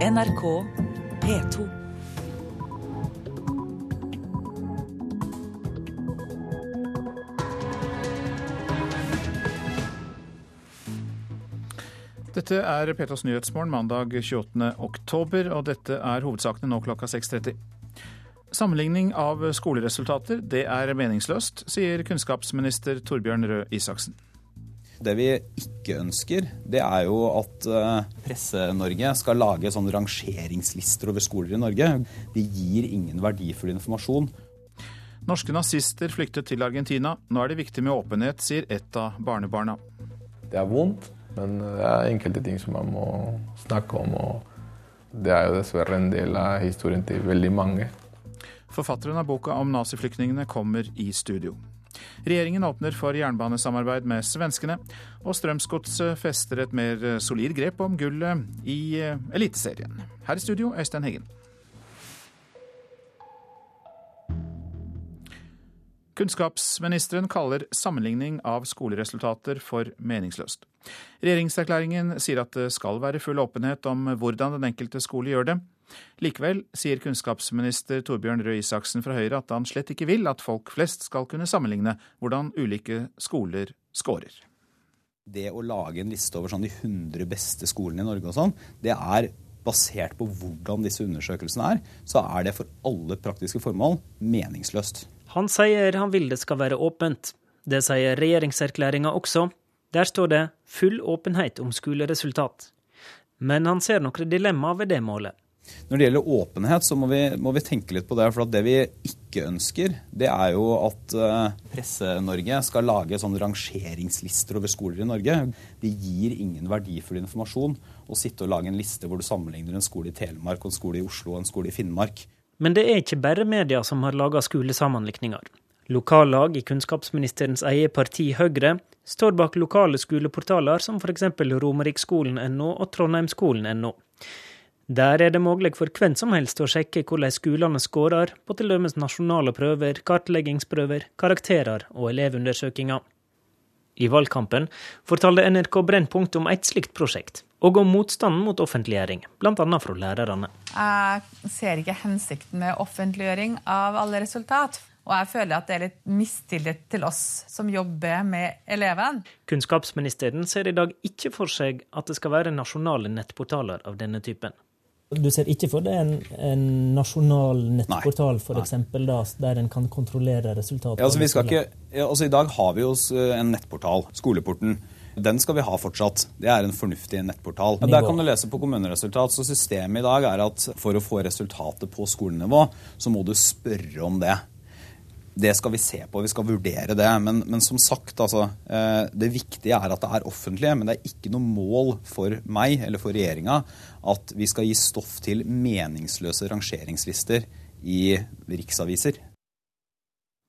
NRK P2. Dette er P2s Nyhetsmorgen mandag 28. oktober, og dette er hovedsakene nå klokka 6.30. Sammenligning av skoleresultater, det er meningsløst, sier kunnskapsminister Torbjørn Røe Isaksen. Det vi ikke ønsker, det er jo at eh, Presse-Norge skal lage sånne rangeringslister over skoler i Norge. De gir ingen verdifull informasjon. Norske nazister flyktet til Argentina. Nå er det viktig med åpenhet, sier et av barnebarna. Det er vondt, men det er enkelte ting som man må snakke om. og Det er jo dessverre en del av historien til veldig mange. Forfatteren av boka om naziflyktningene kommer i studio. Regjeringen åpner for jernbanesamarbeid med svenskene, og Strømsgodset fester et mer solid grep om gullet i Eliteserien. Her i studio, Øystein Heggen. Kunnskapsministeren kaller sammenligning av skoleresultater for meningsløst. Regjeringserklæringen sier at det skal være full åpenhet om hvordan den enkelte skole gjør det. Likevel sier kunnskapsminister Torbjørn Røe Isaksen fra Høyre at han slett ikke vil at folk flest skal kunne sammenligne hvordan ulike skoler scorer. Det å lage en liste over sånn de 100 beste skolene i Norge og sånn, det er basert på hvordan disse undersøkelsene er, så er det for alle praktiske formål meningsløst. Han sier han vil det skal være åpent. Det sier regjeringserklæringa også. Der står det full åpenhet om skoleresultat. Men han ser noen dilemmaer ved det målet. Når det gjelder åpenhet, så må vi, må vi tenke litt på det. For det vi ikke ønsker, det er jo at uh, Presse-Norge skal lage sånne rangeringslister over skoler i Norge. Det gir ingen verdifull informasjon å sitte og lage en liste hvor du sammenligner en skole i Telemark, en skole i Oslo og en skole i Finnmark. Men det er ikke bare media som har laga skolesammenlikninger. Lokallag i kunnskapsministerens eget parti Høyre står bak lokale skoleportaler som f.eks. Romeriksskolen.no og Trondheimsskolen.no. Der er det mulig for hvem som helst å sjekke hvordan skolene skårer på t.d. nasjonale prøver, kartleggingsprøver, karakterer og elevundersøkelser. I valgkampen fortalte NRK Brennpunkt om et slikt prosjekt, og om motstanden mot offentliggjøring, bl.a. fra lærerne. Jeg ser ikke hensikten med offentliggjøring av alle resultat. Og jeg føler at det er litt mistillit til oss som jobber med eleven. Kunnskapsministeren ser i dag ikke for seg at det skal være nasjonale nettportaler av denne typen. Du ser ikke for deg en, en nasjonal nettportal for eksempel, da, der en kan kontrollere resultatene? Ja, altså, ikke, ja, altså, I dag har vi jo en nettportal, Skoleporten. Den skal vi ha fortsatt. Det er en fornuftig nettportal. Der kan du lese på kommuneresultat. Så systemet i dag er at for å få resultatet på skolenivå, så må du spørre om det det skal vi se på, vi skal vurdere det. Men, men som sagt, altså, eh, det viktige er at det er offentlig. Men det er ikke noe mål for meg eller for regjeringa at vi skal gi stoff til meningsløse rangeringslister i riksaviser.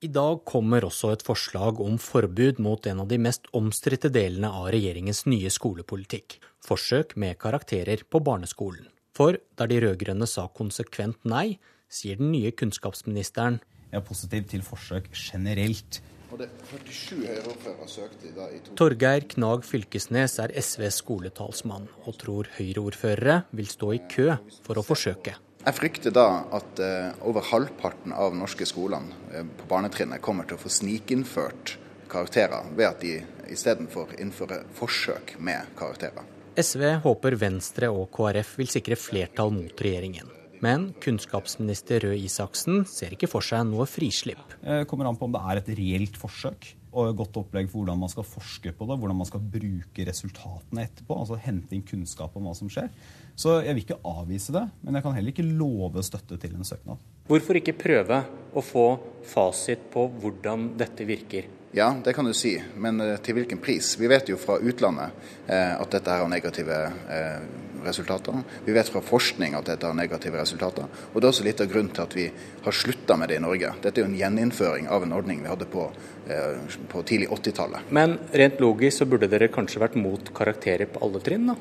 I dag kommer også et forslag om forbud mot en av de mest omstridte delene av regjeringens nye skolepolitikk, forsøk med karakterer på barneskolen. For der de rød-grønne sa konsekvent nei, sier den nye kunnskapsministeren jeg er positiv til forsøk generelt. Torgeir Knag Fylkesnes er SVs skoletalsmann, og tror Høyre-ordførere vil stå i kø for å forsøke. Jeg frykter da at uh, over halvparten av norske skolene uh, på barnetrinnet kommer til å få snikinnført karakterer, ved at de istedenfor innfører forsøk med karakterer. SV håper Venstre og KrF vil sikre flertall mot regjeringen. Men kunnskapsminister Røe Isaksen ser ikke for seg noe frislipp. Det kommer an på om det er et reelt forsøk og et godt opplegg for hvordan man skal forske på det, hvordan man skal bruke resultatene etterpå. altså Hente inn kunnskap om hva som skjer. Så jeg vil ikke avvise det, men jeg kan heller ikke love støtte til en søknad. Hvorfor ikke prøve å få fasit på hvordan dette virker? Ja, det kan du si, men eh, til hvilken pris? Vi vet jo fra utlandet eh, at dette har negative eh, resultater. Vi vet fra forskning at dette har negative resultater. Og Det er også litt av grunnen til at vi har slutta med det i Norge. Dette er jo en gjeninnføring av en ordning vi hadde på, på tidlig 80-tallet. Men rent logisk så burde dere kanskje vært mot karakterer på alle trinn, da?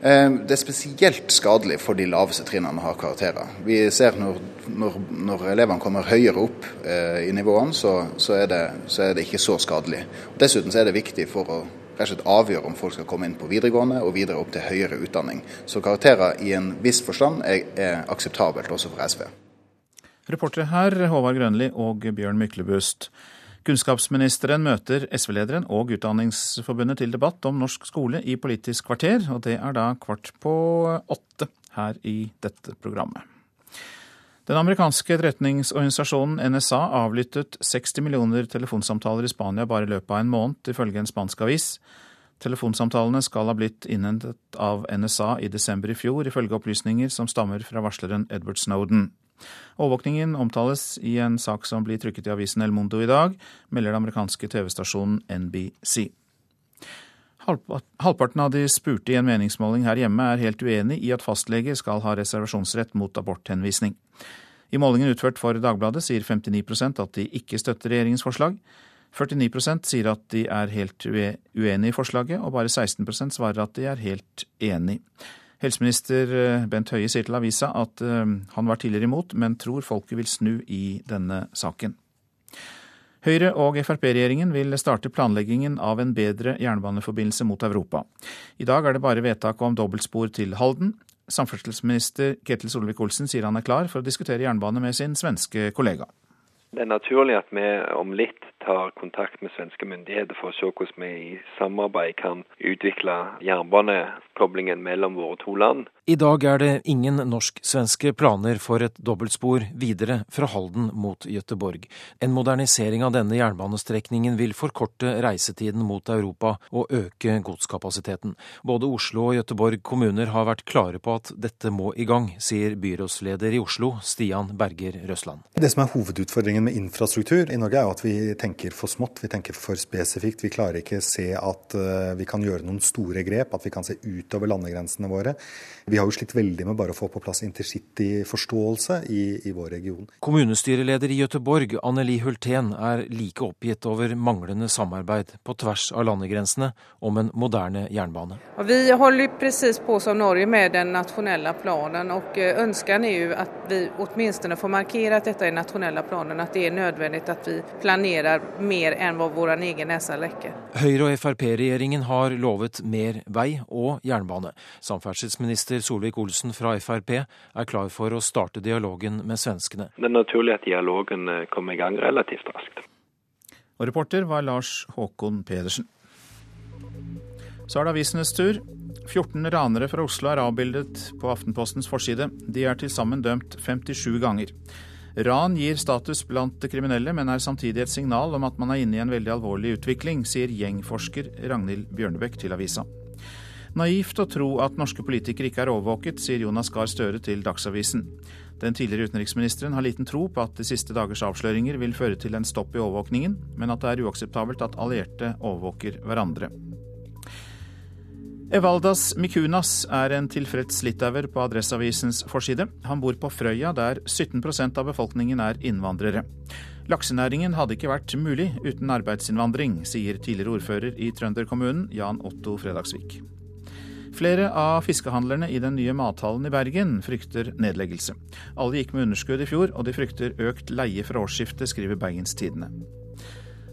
Eh, det er spesielt skadelig for de laveste trinnene å ha karakterer. Vi ser når, når, når elevene kommer høyere opp eh, i nivåene, så, så, er det, så, er det, ikke så skadelig. Dessuten er det viktig for å slett avgjøre om folk skal komme inn på videregående og videre opp til høyere utdanning. Så karakterer i en viss forstand er, er akseptabelt også for SV. Reportere her Håvard Grønli og Bjørn Myklebust. Kunnskapsministeren møter SV-lederen og Utdanningsforbundet til debatt om norsk skole i Politisk kvarter, og det er da kvart på åtte her i dette programmet. Den amerikanske etterretningsorganisasjonen NSA avlyttet 60 millioner telefonsamtaler i Spania bare i løpet av en måned, ifølge en spansk avis. Telefonsamtalene skal ha blitt innhentet av NSA i desember i fjor, ifølge opplysninger som stammer fra varsleren Edward Snowden. Overvåkningen omtales i en sak som blir trykket i avisen El Mundo i dag, melder den amerikanske TV-stasjonen NBC. Halvparten av de spurte i en meningsmåling her hjemme er helt uenig i at fastleger skal ha reservasjonsrett mot aborthenvisning. I målingen utført for Dagbladet sier 59% at de ikke støtter regjeringens forslag. 49% sier at de er helt uenig i forslaget, og bare 16% svarer at de er helt enig. Helseminister eh, Bent Høie sier til avisa at eh, han var tidligere imot, men tror folket vil snu i denne saken. Høyre- og Frp-regjeringen vil starte planleggingen av en bedre jernbaneforbindelse mot Europa. I dag er det bare vedtak om dobbeltspor til Halden. Samferdselsminister Ketil Solvik-Olsen sier han er klar for å diskutere jernbane med sin svenske kollega. Det er naturlig at vi om litt tar kontakt med svenske myndigheter for å se hvordan vi i samarbeid kan utvikle jernbanekoblingen mellom våre to land. I dag er det ingen norsk-svenske planer for et dobbeltspor videre fra Halden mot Gøteborg. En modernisering av denne jernbanestrekningen vil forkorte reisetiden mot Europa og øke godskapasiteten. Både Oslo og Gøteborg kommuner har vært klare på at dette må i gang, sier byrådsleder i Oslo, Stian Berger Røsland. Det som er hovedutfordringen med infrastruktur i Norge, er jo at vi tenker for smått, vi tenker for spesifikt. Vi klarer ikke se at eh, vi kan gjøre noen store grep, at vi kan se utover landegrensene våre. Vi har jo slitt veldig med bare å få på plass intercityforståelse i, i vår region. Kommunestyreleder i Gøteborg, Anneli Hultén, er like oppgitt over manglende samarbeid på tvers av landegrensene om en moderne jernbane. Vi holder presis på som Norge med den nasjonale planen, og ønsken er jo at vi åtminstone får markere at dette i nasjonale planen, at det er nødvendig at vi planerer mer enn hva vår egen nese lekker. Høyre- og Frp-regjeringen har lovet mer vei og jernbane. Samferdselsminister Solvik-Olsen fra Frp er klar for å starte dialogen med svenskene. Det er naturlig at dialogen eh, kommer i gang relativt raskt. Og reporter var Lars Håkon Pedersen. Så er det avisenes tur. 14 ranere fra Oslo er avbildet på Aftenpostens forside. De er til sammen dømt 57 ganger. Ran gir status blant kriminelle, men er samtidig et signal om at man er inne i en veldig alvorlig utvikling, sier gjengforsker Ragnhild Bjørnebekk til avisa. Naivt å tro at norske politikere ikke er overvåket, sier Jonas Gahr Støre til Dagsavisen. Den tidligere utenriksministeren har liten tro på at de siste dagers avsløringer vil føre til en stopp i overvåkningen, men at det er uakseptabelt at allierte overvåker hverandre. Evaldas Mikunas er en tilfreds litauer på Adresseavisens forside. Han bor på Frøya, der 17% av befolkningen er innvandrere. Laksenæringen hadde ikke vært mulig uten arbeidsinnvandring, sier tidligere ordfører i trønderkommunen, Jan Otto Fredagsvik. Flere av fiskehandlerne i den nye mathallen i Bergen frykter nedleggelse. Alle gikk med underskudd i fjor, og de frykter økt leie fra årsskiftet, skriver Bergens Tidende.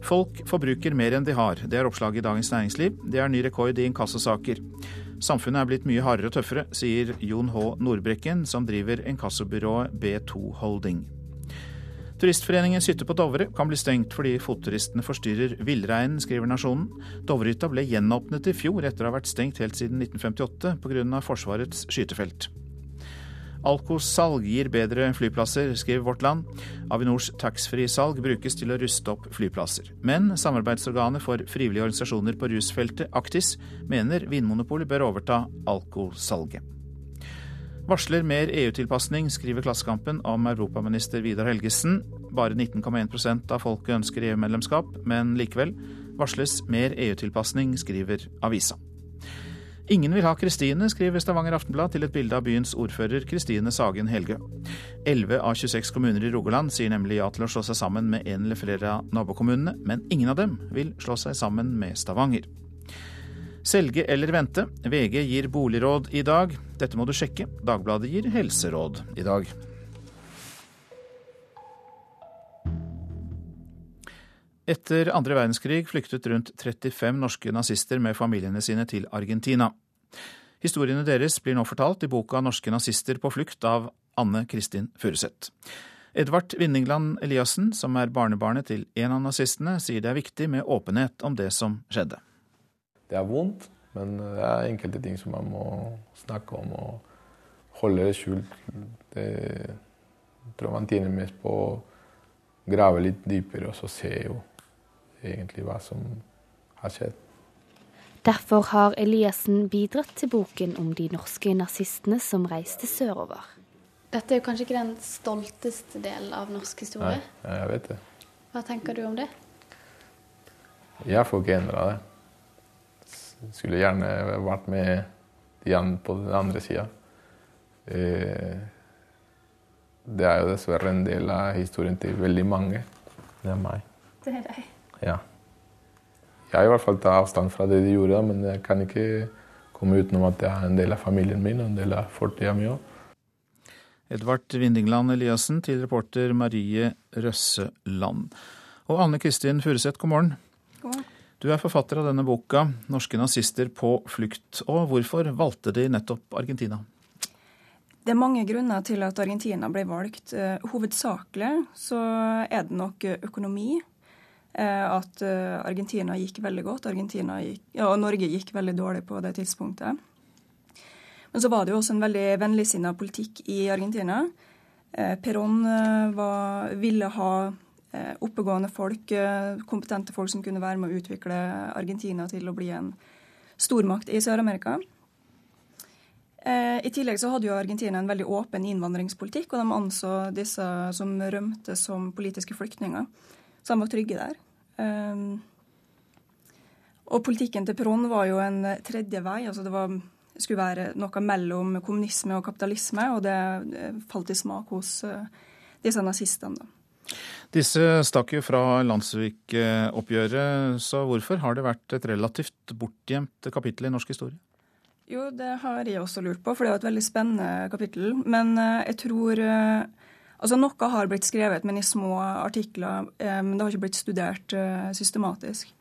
Folk forbruker mer enn de har. Det er oppslaget i Dagens Næringsliv. Det er ny rekord i inkassosaker. Samfunnet er blitt mye hardere og tøffere, sier Jon H. Nordbrekken, som driver inkassobyrået B2 Holding. Turistforeningens hytte på Dovre kan bli stengt fordi fotturistene forstyrrer villreinen, skriver Nasjonen. Dovrehytta ble gjenåpnet i fjor etter å ha vært stengt helt siden 1958 pga. Forsvarets skytefelt. Alkosalg gir bedre flyplasser, skriver Vårt Land. Avinors taxfree-salg brukes til å ruste opp flyplasser. Men samarbeidsorganet for frivillige organisasjoner på rusfeltet, Aktis, mener Vinmonopolet bør overta alkosalget. Varsler mer EU-tilpasning, skriver Klassekampen om europaminister Vidar Helgesen. Bare 19,1% av folket ønsker EU-medlemskap, men likevel varsles mer EU-tilpasning, skriver avisa. Ingen vil ha Kristine, skriver Stavanger Aftenblad til et bilde av byens ordfører Kristine Sagen Helgø. 11 av 26 kommuner i Rogaland sier nemlig ja til å slå seg sammen med en eller flere av nabokommunene, men ingen av dem vil slå seg sammen med Stavanger. Selge eller vente. VG gir boligråd i dag. Dette må du sjekke. Dagbladet gir helseråd i dag. Etter andre verdenskrig flyktet rundt 35 norske nazister med familiene sine til Argentina. Historiene deres blir nå fortalt i boka 'Norske nazister på flukt' av Anne Kristin Furuseth. Edvard Vinningland Eliassen, som er barnebarnet til en av nazistene, sier det er viktig med åpenhet om det som skjedde. Det er vondt, men det er enkelte ting som man må snakke om og holde det skjult. Det tror man tjener mest på å grave litt dypere og så se jo egentlig hva som har skjedd. Derfor har Eliassen bidratt til boken om de norske nazistene som reiste sørover. Dette er jo kanskje ikke den stolteste delen av norsk historie? Nei, jeg vet det. Hva tenker du om det? Jeg får ikke endra det. Skulle gjerne vært med de andre på den andre sida. Eh, det er jo dessverre en del av historien til veldig mange. Det er meg. Det er deg. Ja. Jeg i hvert fall tar avstand fra det de gjorde, men jeg kan ikke komme utenom at det er en del av familien min og en del av fortida mi òg. Edvard Vindingland Eliassen til reporter Marie Røsseland. Og Anne Kristin Furuseth, god morgen. God morgen. Du er forfatter av denne boka 'Norske nazister på flukt'. Og hvorfor valgte de nettopp Argentina? Det er mange grunner til at Argentina ble valgt. Eh, hovedsakelig så er det nok økonomi. Eh, at eh, Argentina gikk veldig godt. Gikk, ja, og Norge gikk veldig dårlig på det tidspunktet. Men så var det jo også en veldig vennligsinna politikk i Argentina. Perón var, ville ha oppegående folk, kompetente folk som kunne være med å utvikle Argentina til å bli en stormakt i Sør-Amerika. I tillegg så hadde jo Argentina en veldig åpen innvandringspolitikk, og de anså disse som rømte som politiske flyktninger. Så de var trygge der. Og politikken til Perón var jo en tredje vei. altså Det var, skulle være noe mellom kommunisme og kapitalisme, og det falt i smak hos disse nazistene. da. Disse stakk jo fra Landsvik-oppgjøret, så hvorfor har det vært et relativt bortgjemt kapittel i norsk historie? Jo, det har jeg også lurt på, for det er et veldig spennende kapittel. Men jeg tror Altså Noe har blitt skrevet, men i små artikler. Men det har ikke blitt studert systematisk.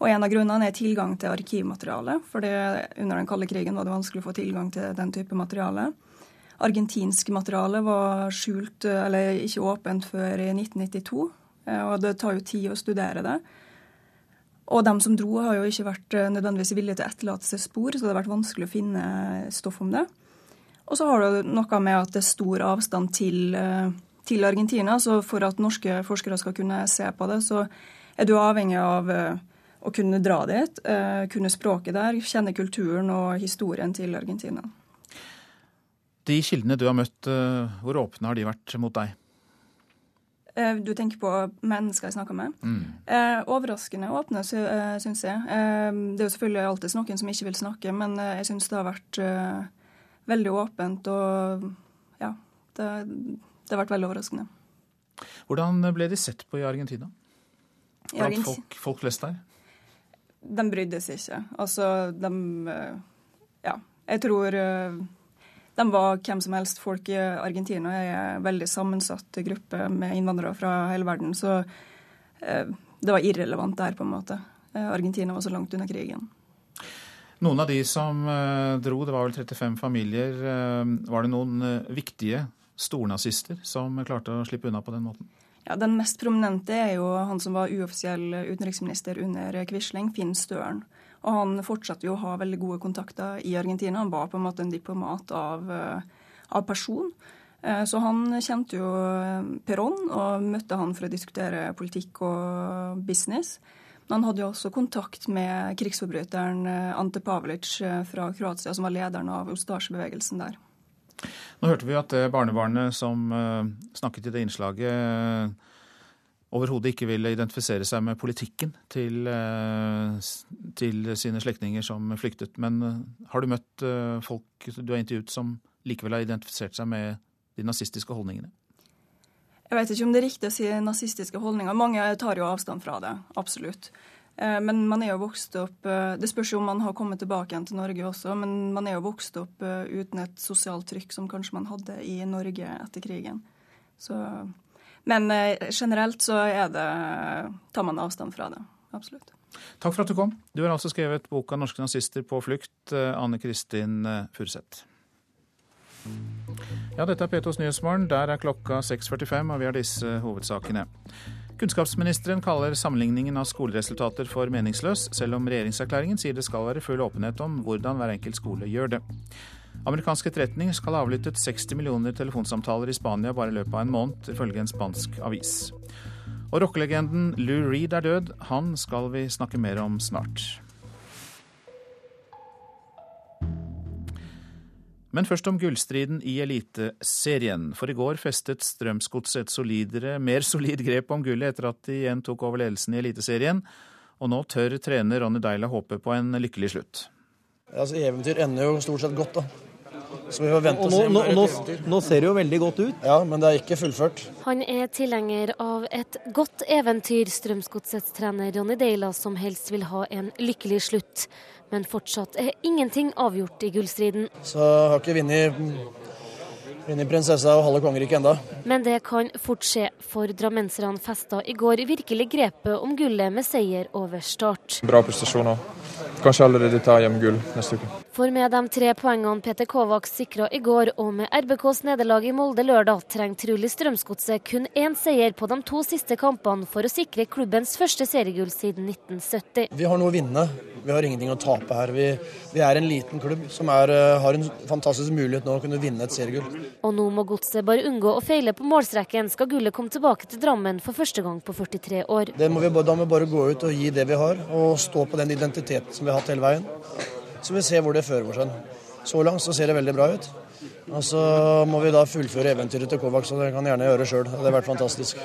Og En av grunnene er tilgang til arkivmateriale. For under den kalde krigen var det vanskelig å få tilgang til den type materiale. Argentinsk materiale var skjult, eller ikke åpent før i 1992. Og det tar jo tid å studere det. Og de som dro, har jo ikke vært nødvendigvis villige til å etterlate seg spor, så det har vært vanskelig å finne stoff om det. Og så har du noe med at det er stor avstand til, til, Argentina. Så for at norske forskere skal kunne se på det, så er du avhengig av å kunne dra dit, kunne språket der, kjenne kulturen og historien til Argentina. De kildene du har møtt, hvor åpne har de vært mot deg? Du tenker på mennesker jeg snakker med? Mm. Eh, overraskende åpne, syns jeg. Eh, det er jo selvfølgelig alltid noen som ikke vil snakke, men jeg syns det har vært eh, veldig åpent, og ja, det, det, har vært veldig overraskende. Hvordan ble de sett på i Argentina? Blant folk, folk flest der? De brydde seg ikke. Altså, de Ja, jeg tror de var hvem som helst. Folk i Argentina er en veldig sammensatt gruppe med innvandrere fra hele verden. Så det var irrelevant der, på en måte. Argentina var så langt unna krigen. Noen av de som dro, det var vel 35 familier, var det noen viktige stornazister som klarte å slippe unna på den måten? Ja, Den mest prominente er jo han som var uoffisiell utenriksminister under Quisling, Finn Støren. Og han fortsatte jo å ha veldig gode kontakter i Argentina. Han var på en måte en diplomat av, av person. Så han kjente jo Perón og møtte han for å diskutere politikk og business. Men han hadde jo også kontakt med krigsforbryteren Ante Pavlic fra Kroatia, som var lederen av Ostasjebevegelsen der. Nå hørte vi at det barnebarnet som snakket i det innslaget, overhodet ikke ville identifisere seg med politikken til, til sine slektninger som flyktet. Men har du møtt folk du har intervjuet som likevel har identifisert seg med de nazistiske holdningene? Jeg vet ikke om det er riktig å si nazistiske holdninger. Mange tar jo avstand fra det, absolutt. Men man er jo vokst opp Det spørs jo om man har kommet tilbake igjen til Norge også, men man er jo vokst opp uten et sosialt trykk som kanskje man hadde i Norge etter krigen. Så Men generelt så er det, tar man avstand fra det. Absolutt. Takk for at du kom. Du har altså skrevet boka 'Norske nazister på flukt', Anne Kristin Furuseth. Ja, dette er P2s Nyhetsmorgen. Der er klokka 6.45, og vi har disse hovedsakene. Kunnskapsministeren kaller sammenligningen av skoleresultater for meningsløs, selv om regjeringserklæringen sier det skal være full åpenhet om hvordan hver enkelt skole gjør det. Amerikansk etterretning skal ha avlyttet 60 millioner telefonsamtaler i Spania bare i løpet av en måned, ifølge en spansk avis. Og rockelegenden Lou Reed er død. Han skal vi snakke mer om snart. Men først om gullstriden i Eliteserien. For i går festet Strømsgodset et solidere, mer solid grep om gullet etter at de igjen tok over ledelsen i Eliteserien. Og nå tør trener Ronny Deila håpe på en lykkelig slutt. Altså, Eventyr ender jo stort sett godt, da. Så vi får vente og nå, nå, nå, nå, ser det jo veldig godt ut. Ja, men det er ikke fullført. Han er tilhenger av et godt eventyr, Strømsgodsets trener Ronny Deila, som helst vil ha en lykkelig slutt. Men fortsatt er ingenting avgjort i gullstriden. Så har ikke vunnet Vunnet prinsessa og halve kongeriket enda. Men det kan fort skje, for drammenserne festa i går virkelig grepet om gullet med seier over start. Bra prestasjoner. Kanskje allerede ta hjem gull neste uke. For med de tre poengene Peter Kovacs sikra i går, og med RBKs nederlag i Molde lørdag, trenger Trulig Strømsgodset kun én seier på de to siste kampene for å sikre klubbens første seriegull siden 1970. Vi har noe å vinne. Vi har ingenting å tape her. Vi, vi er en liten klubb som er, eh, har en fantastisk mulighet nå å kunne vinne et seriegull. Og nå må Godset bare unngå å feile på målstreken, skal gullet komme tilbake til Drammen for første gang på 43 år. Må vi, da må vi bare gå ut og gi det vi har, og stå på den identiteten som vi har hatt hele veien. Så vi ser hvor det fører oss hen. Så langt så ser det veldig bra ut. Og så må vi da fullføre eventyret til Kovacs, og det kan jeg gjerne gjøre sjøl. Det har vært fantastisk.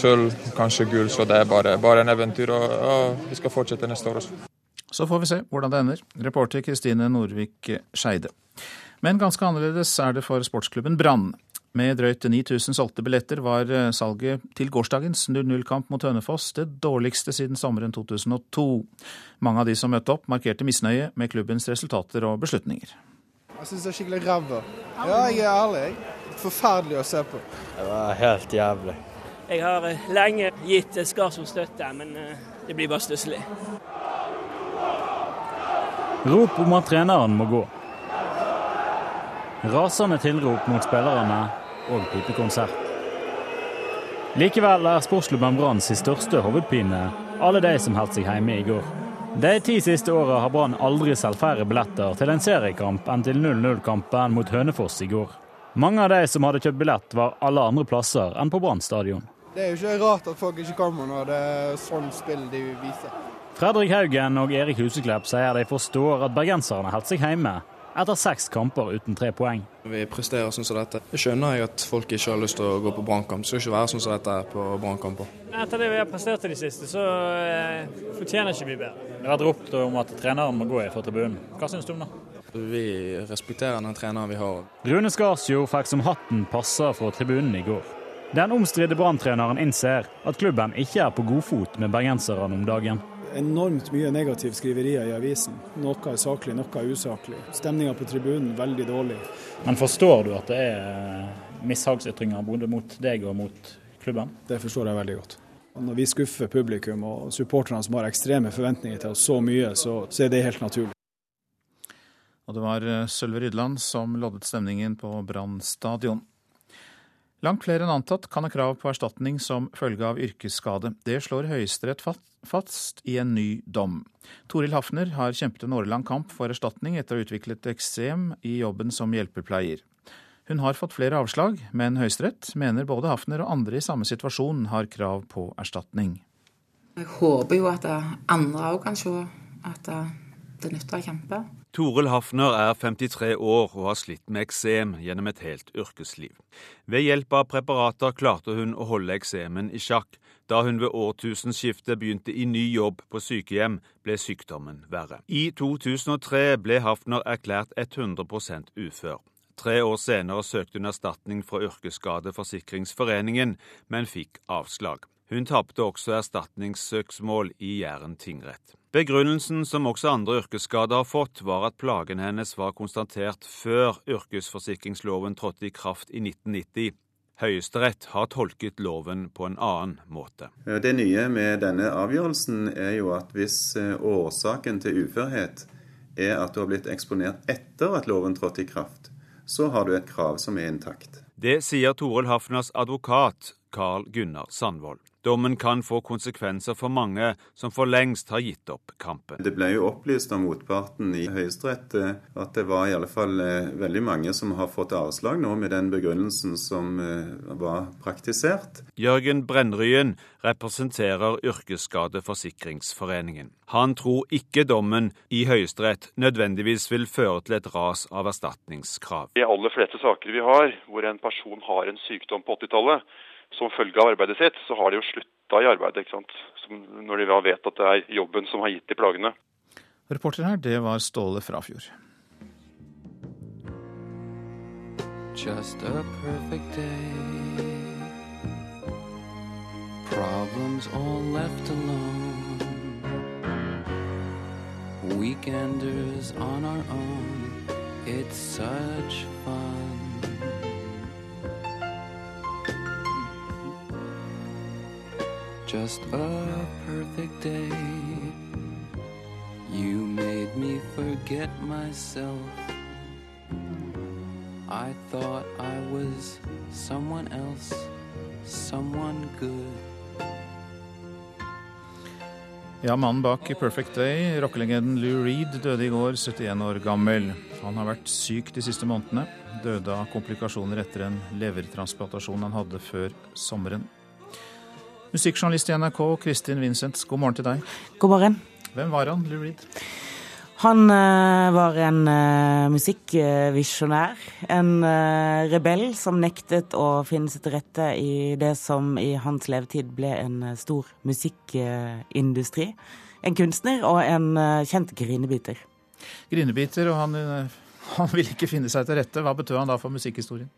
Sølv, kanskje gull, så det er bare, bare en eventyr, og, og vi skal fortsette neste år også. Så får vi se hvordan det ender. Reporter Kristine Norvik Skeide. Men ganske annerledes er det for sportsklubben Brann. Med drøyt 9000 solgte billetter var eh, salget til gårsdagens 0-0-kamp mot Hønefoss det dårligste siden sommeren 2002. Mange av de som møtte opp, markerte misnøye med klubbens resultater og beslutninger. Jeg syns det er skikkelig ræva. Ja, jeg er ærlig. Forferdelig å se på. Det var helt jævlig. Jeg har eh, lenge gitt Skarsvåg støtte, men eh, det blir bare stusslig. Rop om at treneren må gå. Rasende tilrop mot spillerne og pipekonsert. Likevel er sportsklubben Brann sin største hovedpine alle de som holdt seg hjemme i går. De ti siste åra har Brann aldri solgt færre billetter til en seriekamp enn til 0-0-kampen mot Hønefoss i går. Mange av de som hadde kjøpt billett, var alle andre plasser enn på Brann stadion. Det er jo ikke rart at folk ikke kommer når det er sånn spill de viser. Fredrik Haugen og Erik Huseklepp sier de forstår at bergenserne holdt seg hjemme etter seks kamper uten tre poeng. Vi presterer sånn som dette. Jeg skjønner jeg at folk ikke har lyst til å gå på brannkamp. Det skal ikke være sånn som dette på brannkamper. Etter det vi har prestert i det siste, så eh, fortjener ikke vi bedre. Det har vært ropt om at treneren må gå fra tribunen. Hva syns du om det? Vi respekterer den treneren vi har. Rune Skarsjord fikk som hatten passer fra tribunen i går. Den omstridte branntreneren innser at klubben ikke er på godfot med bergenserne om dagen enormt mye negative skriverier i avisen. Noe er saklig, noe er usaklig. Stemninga på tribunen veldig dårlig. Men forstår du at det er mishagsytringer både mot deg og mot klubben? Det forstår jeg veldig godt. Når vi skuffer publikum og supporterne som har ekstreme forventninger til oss så mye, så, så er det helt naturlig. Og det var eh, Sølve Rydland som loddet stemningen på Brann stadion. Langt flere enn antatt kan ha krav på erstatning som følge av yrkesskade. Det slår Høyesterett fast i en ny dom. Toril Hafner har kjempet en årelang kamp for erstatning etter å ha utviklet eksem i jobben som hjelpepleier. Hun har fått flere avslag, men Høyesterett mener både Hafner og andre i samme situasjon har krav på erstatning. Jeg håper jo at andre òg kan se at det nytter å kjempe. Toril Hafner er 53 år og har slitt med eksem gjennom et helt yrkesliv. Ved hjelp av preparater klarte hun å holde eksemen i sjakk. Da hun ved årtusenskiftet begynte i ny jobb på sykehjem, ble sykdommen verre. I 2003 ble Hafner erklært 100% ufør. Tre år senere søkte hun erstatning fra Yrkesskadeforsikringsforeningen, men fikk avslag. Hun tapte også erstatningssøksmål i Jæren tingrett. Begrunnelsen som også andre yrkesskader har fått, var at plagen hennes var konstatert før yrkesforsikringsloven trådte i kraft i 1990. Høyesterett har tolket loven på en annen måte. Det nye med denne avgjørelsen er jo at hvis eh, årsaken til uførhet er at du har blitt eksponert etter at loven trådte i kraft, så har du et krav som er intakt. Det sier Toril Hafners advokat Carl Gunnar Sandvold. Dommen kan få konsekvenser for mange som for lengst har gitt opp kampen. Det ble jo opplyst av motparten i Høyesterett eh, at det var i alle fall eh, veldig mange som har fått avslag nå med den begrunnelsen som eh, var praktisert. Jørgen Brennryen representerer Yrkesskadeforsikringsforeningen. Han tror ikke dommen i Høyesterett nødvendigvis vil føre til et ras av erstatningskrav. De aller fleste saker vi har hvor en person har en sykdom på 80-tallet, som følge av arbeidet sitt, så har de jo slutta i arbeidet. ikke sant? Som når de da vet at det er jobben som har gitt de plagene. Reporter her, det var Ståle Frafjord. Just a perfect day. Problems all left alone. Weekenders on our own. It's such fun. Just a perfect day. You made me forget myself. I thought I was someone else, someone good. Ja, mannen bak Perfect Day, rockelegenden Lou Reed, døde i går, 71 år gammel. Han har vært syk de siste månedene. Døde av komplikasjoner etter en levertransplantasjon han hadde før sommeren. Musikkjournalist i NRK, Kristin Vincent, god morgen til deg. God morgen. Hvem var han, Lou Reed? Han uh, var en uh, musikkvisjonær. En uh, rebell som nektet å finne seg til rette i det som i hans levetid ble en stor musikkindustri. En kunstner og en kjent grinebiter. Grinebiter, og han, han ville ikke finne seg til rette. Hva betød han da for musikkhistorien?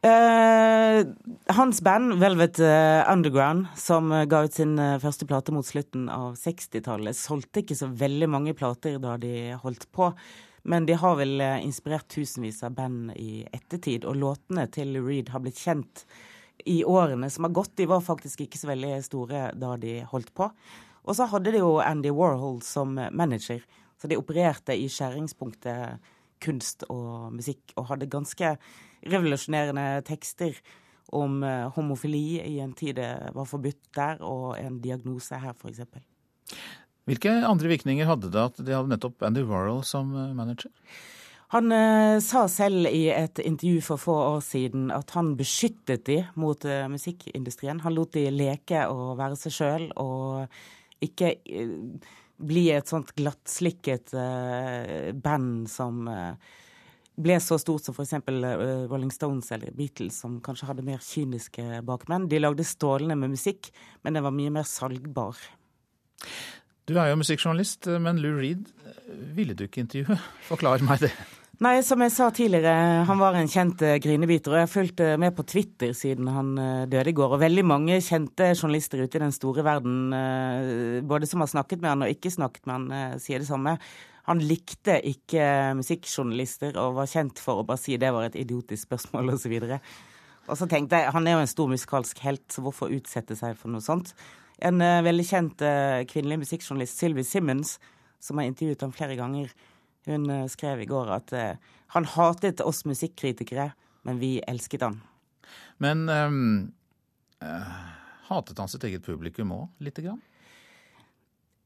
Uh, hans band, Velvet uh, Underground, som uh, ga ut sin første plate mot slutten av 60-tallet, solgte ikke så veldig mange plater da de holdt på. Men de har vel inspirert tusenvis av band i ettertid, og låtene til Reed har blitt kjent i årene som har gått. De var faktisk ikke så veldig store da de holdt på. Og så hadde de jo Andy Warhol som manager, så de opererte i skjæringspunktet kunst og musikk, og hadde ganske revolusjonerende tekster om eh, homofili i en tid det var forbudt der, og en diagnose her, f.eks. Hvilke andre virkninger hadde det at de hadde nettopp Andy Warhol som eh, manager? Han eh, sa selv i et intervju for få år siden at han beskyttet de mot eh, musikkindustrien. Han lot de leke og være seg sjøl, og ikke eh, bli et sånt glattslikket eh, band som ble så stort som f.eks. Uh, Rolling Stones eller Beatles, som kanskje hadde mer kyniske bakmenn. De lagde strålende med musikk, men den var mye mer salgbar. Du er jo musikkjournalist, men Lou Reed ville du ikke intervjue. Forklar meg det. Nei, som jeg sa tidligere, han var en kjent grinebiter. Og jeg fulgte med på Twitter siden han døde i går. Og veldig mange kjente journalister ute i den store verden, både som har snakket med han og ikke snakket med han, sier det samme. Han likte ikke musikkjournalister og var kjent for å bare si det var et idiotisk spørsmål osv. Og, så og så tenkte jeg, han er jo en stor musikalsk helt, så hvorfor utsette seg for noe sånt? En uh, veldig kjent uh, kvinnelig musikkjournalist, Sylvie Simmons, som har intervjuet ham flere ganger, hun uh, skrev i går at han hatet oss musikkritikere, men vi elsket han. Men um, hatet han sitt eget publikum òg, lite grann?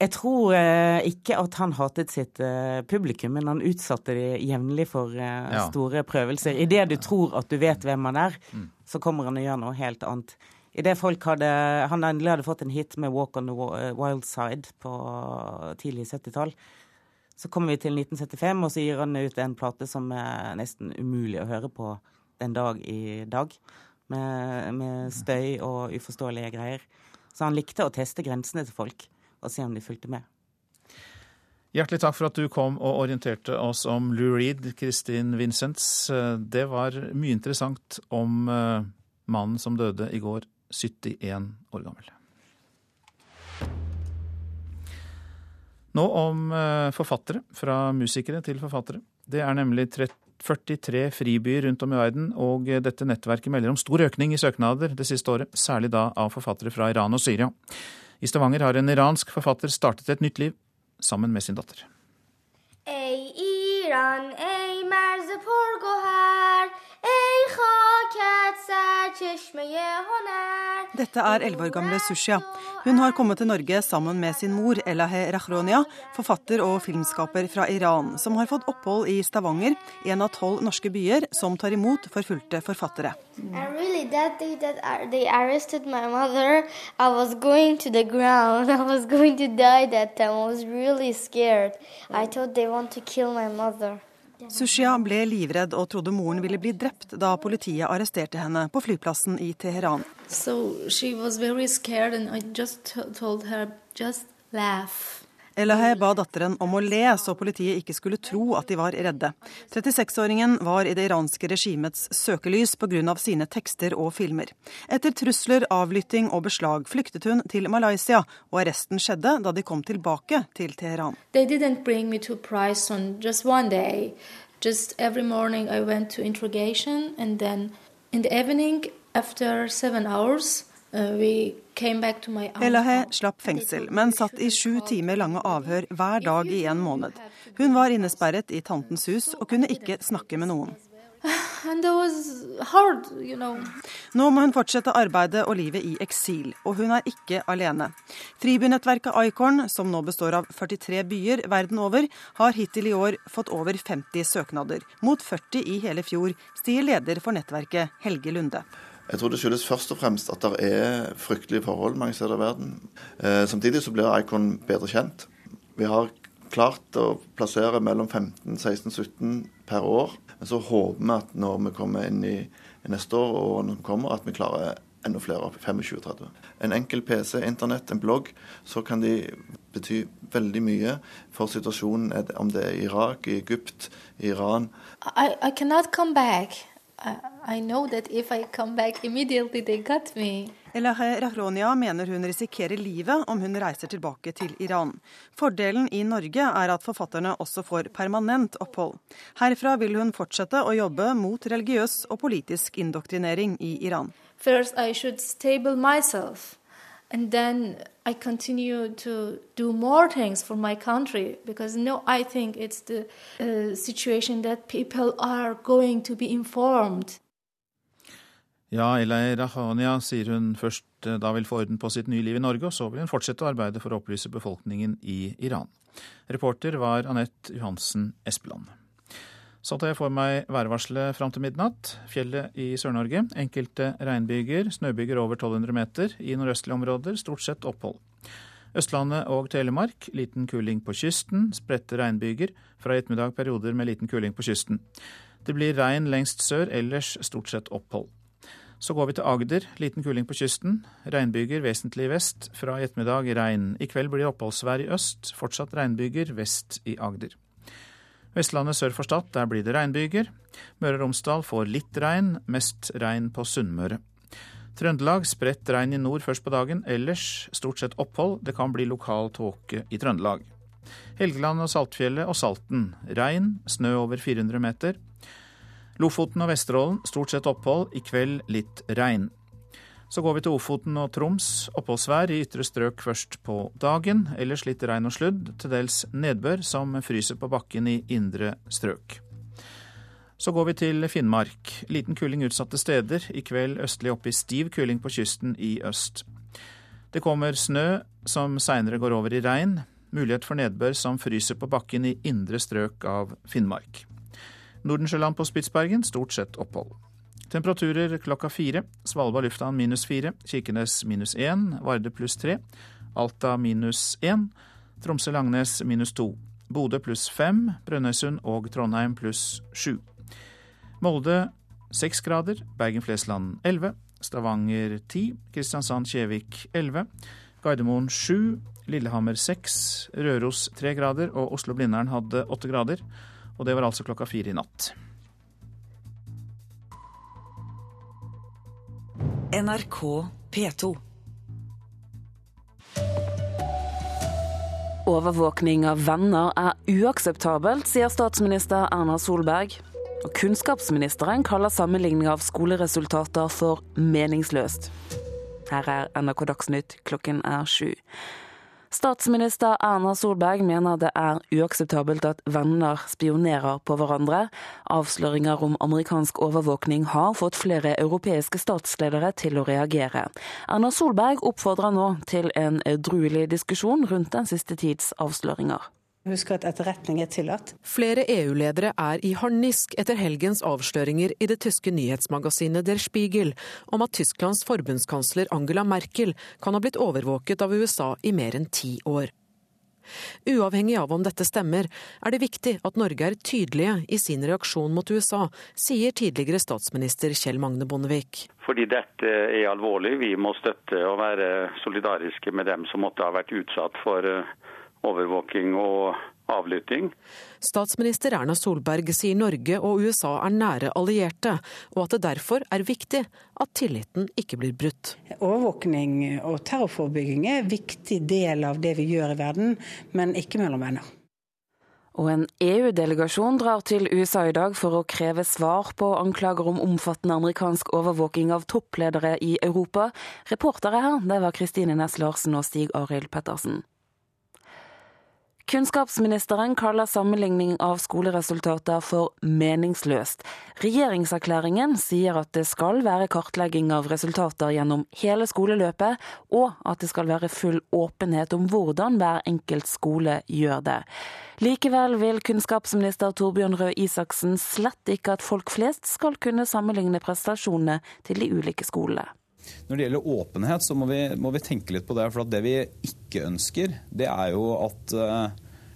Jeg tror eh, ikke at han hatet sitt eh, publikum, men han utsatte de jevnlig for eh, ja. store prøvelser. Idet du tror at du vet hvem han er, mm. så kommer han og gjør noe helt annet. I det folk hadde, Han endelig hadde fått en hit med 'Walk on the Wild Side' på tidlig 70-tall. Så kommer vi til 1975, og så gir han ut en plate som er nesten umulig å høre på den dag i dag. Med, med støy og uforståelige greier. Så han likte å teste grensene til folk og se om de fulgte med. Hjertelig takk for at du kom og orienterte oss om Lou Reed, Kristin Vincents. Det var mye interessant om eh, mannen som døde i går, 71 år gammel. Nå om eh, forfattere. Fra musikere til forfattere. Det er nemlig 43 fribyer rundt om i verden, og dette nettverket melder om stor økning i søknader det siste året, særlig da av forfattere fra Iran og Syria. I Stavanger har en iransk forfatter startet et nytt liv sammen med sin datter. Ei Iran, ei merze her. Dette er elleve år gamle Sushia. Hun har kommet til Norge sammen med sin mor Elahe Rahronia, forfatter og filmskaper fra Iran, som har fått opphold i Stavanger, en av tolv norske byer som tar imot forfulgte forfattere. And Sushia ble livredd og trodde moren ville bli drept da politiet arresterte henne på flyplassen i Teheran. So she was very scared, and I just told her, just. Elahe ba datteren om å le, så politiet ikke skulle tro at de var redde. 36-åringen var i det iranske regimets søkelys pga. sine tekster og filmer. Etter trusler, avlytting og beslag flyktet hun til Malaysia, og arresten skjedde da de kom tilbake til Teheran. They didn't bring me to prison just one day. Just every morning I went to interrogation, and then in the evening, after seven hours, aunt's Elahe slapp fengsel, men satt i sju timer lange avhør hver dag i en måned. Hun var innesperret i tantens hus og kunne ikke snakke med noen. Hard, you know. Nå må hun fortsette arbeidet og livet i eksil, og hun er ikke alene. Fribynettverket Icorn, som nå består av 43 byer verden over, har hittil i år fått over 50 søknader, mot 40 i hele fjor, sier leder for nettverket Helge Lunde. Jeg tror det skyldes først og fremst at det er fryktelige forhold mange steder i verden. Eh, samtidig så blir Icon bedre kjent. Vi har klart å plassere mellom 15, 16, 17 per år. Men så håper vi at når vi kommer inn i, i neste år og årene som kommer, at vi klarer enda flere, opp 25-30. En enkel PC, internett, en blogg, så kan de bety veldig mye for situasjonen, om det er i Irak, i Egypt, i Iran. I, I cannot come back. I, know that if I come back immediately, they got me. Elahe Rahronia mener hun risikerer livet om hun reiser tilbake til Iran. Fordelen i Norge er at forfatterne også får permanent opphold. Herfra vil hun fortsette å jobbe mot religiøs og politisk indoktrinering i Iran. First, I should stable myself. And then I continue to do more things for my country because no, I think it's the uh, situation that people are going to be informed. Ja, Elay Rahania sier hun først eh, da vil få orden på sitt nye liv i Norge, og så vil hun fortsette å arbeide for å opplyse befolkningen i Iran. Reporter var Anette Johansen Espeland. Så tar jeg for meg værvarselet fram til midnatt. Fjellet i Sør-Norge. Enkelte regnbyger, snøbyger over 1200 meter. I nordøstlige områder stort sett opphold. Østlandet og Telemark liten kuling på kysten. Spredte regnbyger. Fra i ettermiddag perioder med liten kuling på kysten. Det blir regn lengst sør, ellers stort sett opphold. Så går vi til Agder. Liten kuling på kysten. Regnbyger vesentlig vest. Fra i ettermiddag regn. I kveld blir det oppholdsvær i øst. Fortsatt regnbyger vest i Agder. Vestlandet sør for Stad, der blir det regnbyger. Møre og Romsdal får litt regn, mest regn på Sunnmøre. Trøndelag spredt regn i nord først på dagen, ellers stort sett opphold. Det kan bli lokal tåke i Trøndelag. Helgeland og Saltfjellet og Salten. Regn, snø over 400 meter. Lofoten og Vesterålen stort sett opphold, i kveld litt regn. Så går vi til Ofoten og Troms. Oppholdsvær i ytre strøk først på dagen. Ellers litt regn og sludd, til dels nedbør som fryser på bakken i indre strøk. Så går vi til Finnmark. Liten kuling utsatte steder. I kveld østlig oppe i stiv kuling på kysten i øst. Det kommer snø som seinere går over i regn. Mulighet for nedbør som fryser på bakken i indre strøk av Finnmark. Nordensjøland på Spitsbergen stort sett opphold. Temperaturer klokka fire. Svalbard lufthavn minus fire. Kirkenes minus én. Varde pluss tre. Alta minus én. Tromsø-Langnes minus to. Bodø pluss fem. Brønnøysund og Trondheim pluss sju. Molde seks grader. Bergen-Flesland elleve. Stavanger ti. Kristiansand-Kjevik elleve. Gardermoen sju. Lillehammer seks. Røros tre grader. Og Oslo-Blindern hadde åtte grader. Og det var altså klokka fire i natt. NRK P2. Overvåkning av venner er uakseptabelt, sier statsminister Erna Solberg. Og kunnskapsministeren kaller sammenligning av skoleresultater for meningsløst. Her er NRK Dagsnytt, klokken er sju. Statsminister Erna Solberg mener det er uakseptabelt at venner spionerer på hverandre. Avsløringer om amerikansk overvåkning har fått flere europeiske statsledere til å reagere. Erna Solberg oppfordrer nå til en edruelig diskusjon rundt den siste tids avsløringer. Husk at etterretning er tillatt. Flere EU-ledere er i harnisk etter helgens avsløringer i det tyske nyhetsmagasinet Der Spiegel om at Tysklands forbundskansler Angela Merkel kan ha blitt overvåket av USA i mer enn ti år. Uavhengig av om dette stemmer, er det viktig at Norge er tydelige i sin reaksjon mot USA, sier tidligere statsminister Kjell Magne Bondevik. Fordi dette er alvorlig. Vi må støtte og være solidariske med dem som måtte ha vært utsatt for eh, overvåking og avlytting. Statsminister Erna Solberg sier Norge og USA er nære allierte, og at det derfor er viktig at tilliten ikke blir brutt. Overvåkning og terrorforebygging er en viktig del av det vi gjør i verden, men ikke mellom venner. Og en EU-delegasjon drar til USA i dag for å kreve svar på anklager om omfattende amerikansk overvåking av toppledere i Europa. Reportere her, det var Kristine Næss Larsen og Stig Arild Pettersen. Kunnskapsministeren kaller sammenligning av skoleresultater for meningsløst. Regjeringserklæringen sier at det skal være kartlegging av resultater gjennom hele skoleløpet, og at det skal være full åpenhet om hvordan hver enkelt skole gjør det. Likevel vil kunnskapsminister Torbjørn Røe Isaksen slett ikke at folk flest skal kunne sammenligne prestasjonene til de ulike skolene. Når det gjelder åpenhet, så må vi, må vi, tenke litt på det. For det vi ikke ønsker, det er jo at uh,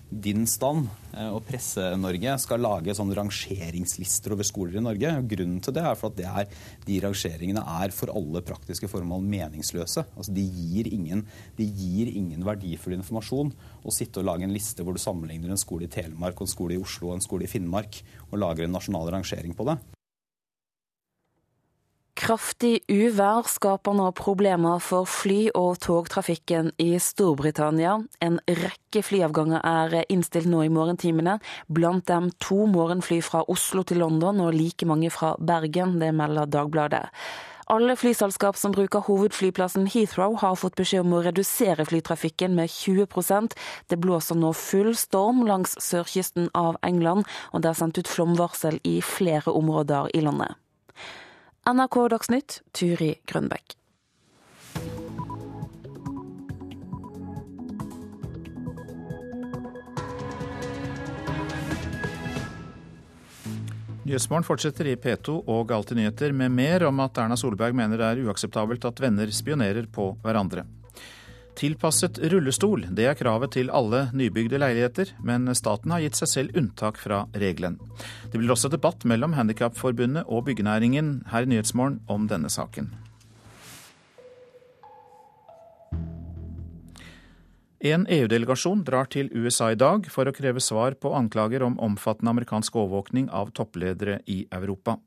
din stand uh, og Presse-Norge skal lage sånne rangeringslister over skoler i Norge. Grunnen til det er for at det er, de rangeringene er for alle praktiske formål meningsløse. Altså, de, gir ingen, de gir ingen verdifull informasjon å sitte og lage en liste hvor du sammenligner en skole i Telemark, og en skole i Oslo og en skole i Finnmark, og lager en nasjonal rangering på det. Kraftig uvær skaper nå problemer for fly- og togtrafikken i Storbritannia. En rekke flyavganger er innstilt nå i morgentimene, blant dem to morgenfly fra Oslo til London og like mange fra Bergen, det melder Dagbladet. Alle flyselskap som bruker hovedflyplassen Heathrow har fått beskjed om å redusere flytrafikken med 20% Det blåser nå full storm langs sørkysten av England, og det er sendt ut flomvarsel i flere områder i landet. NRK Dagsnytt, Turi Grønbekk. Nyhetsmorgen fortsetter i P2 og Alltid nyheter med mer om at Erna Solberg mener det er uakseptabelt at venner spionerer på hverandre. Tilpasset rullestol, det er kravet til alle nybygde leiligheter, men staten har gitt seg selv unntak fra regelen. Det blir også debatt mellom Handikapforbundet og byggenæringen her i Nyhetsmorgen om denne saken. En EU-delegasjon drar til USA i dag for å kreve svar på anklager om omfattende amerikansk overvåkning av toppledere i Europa.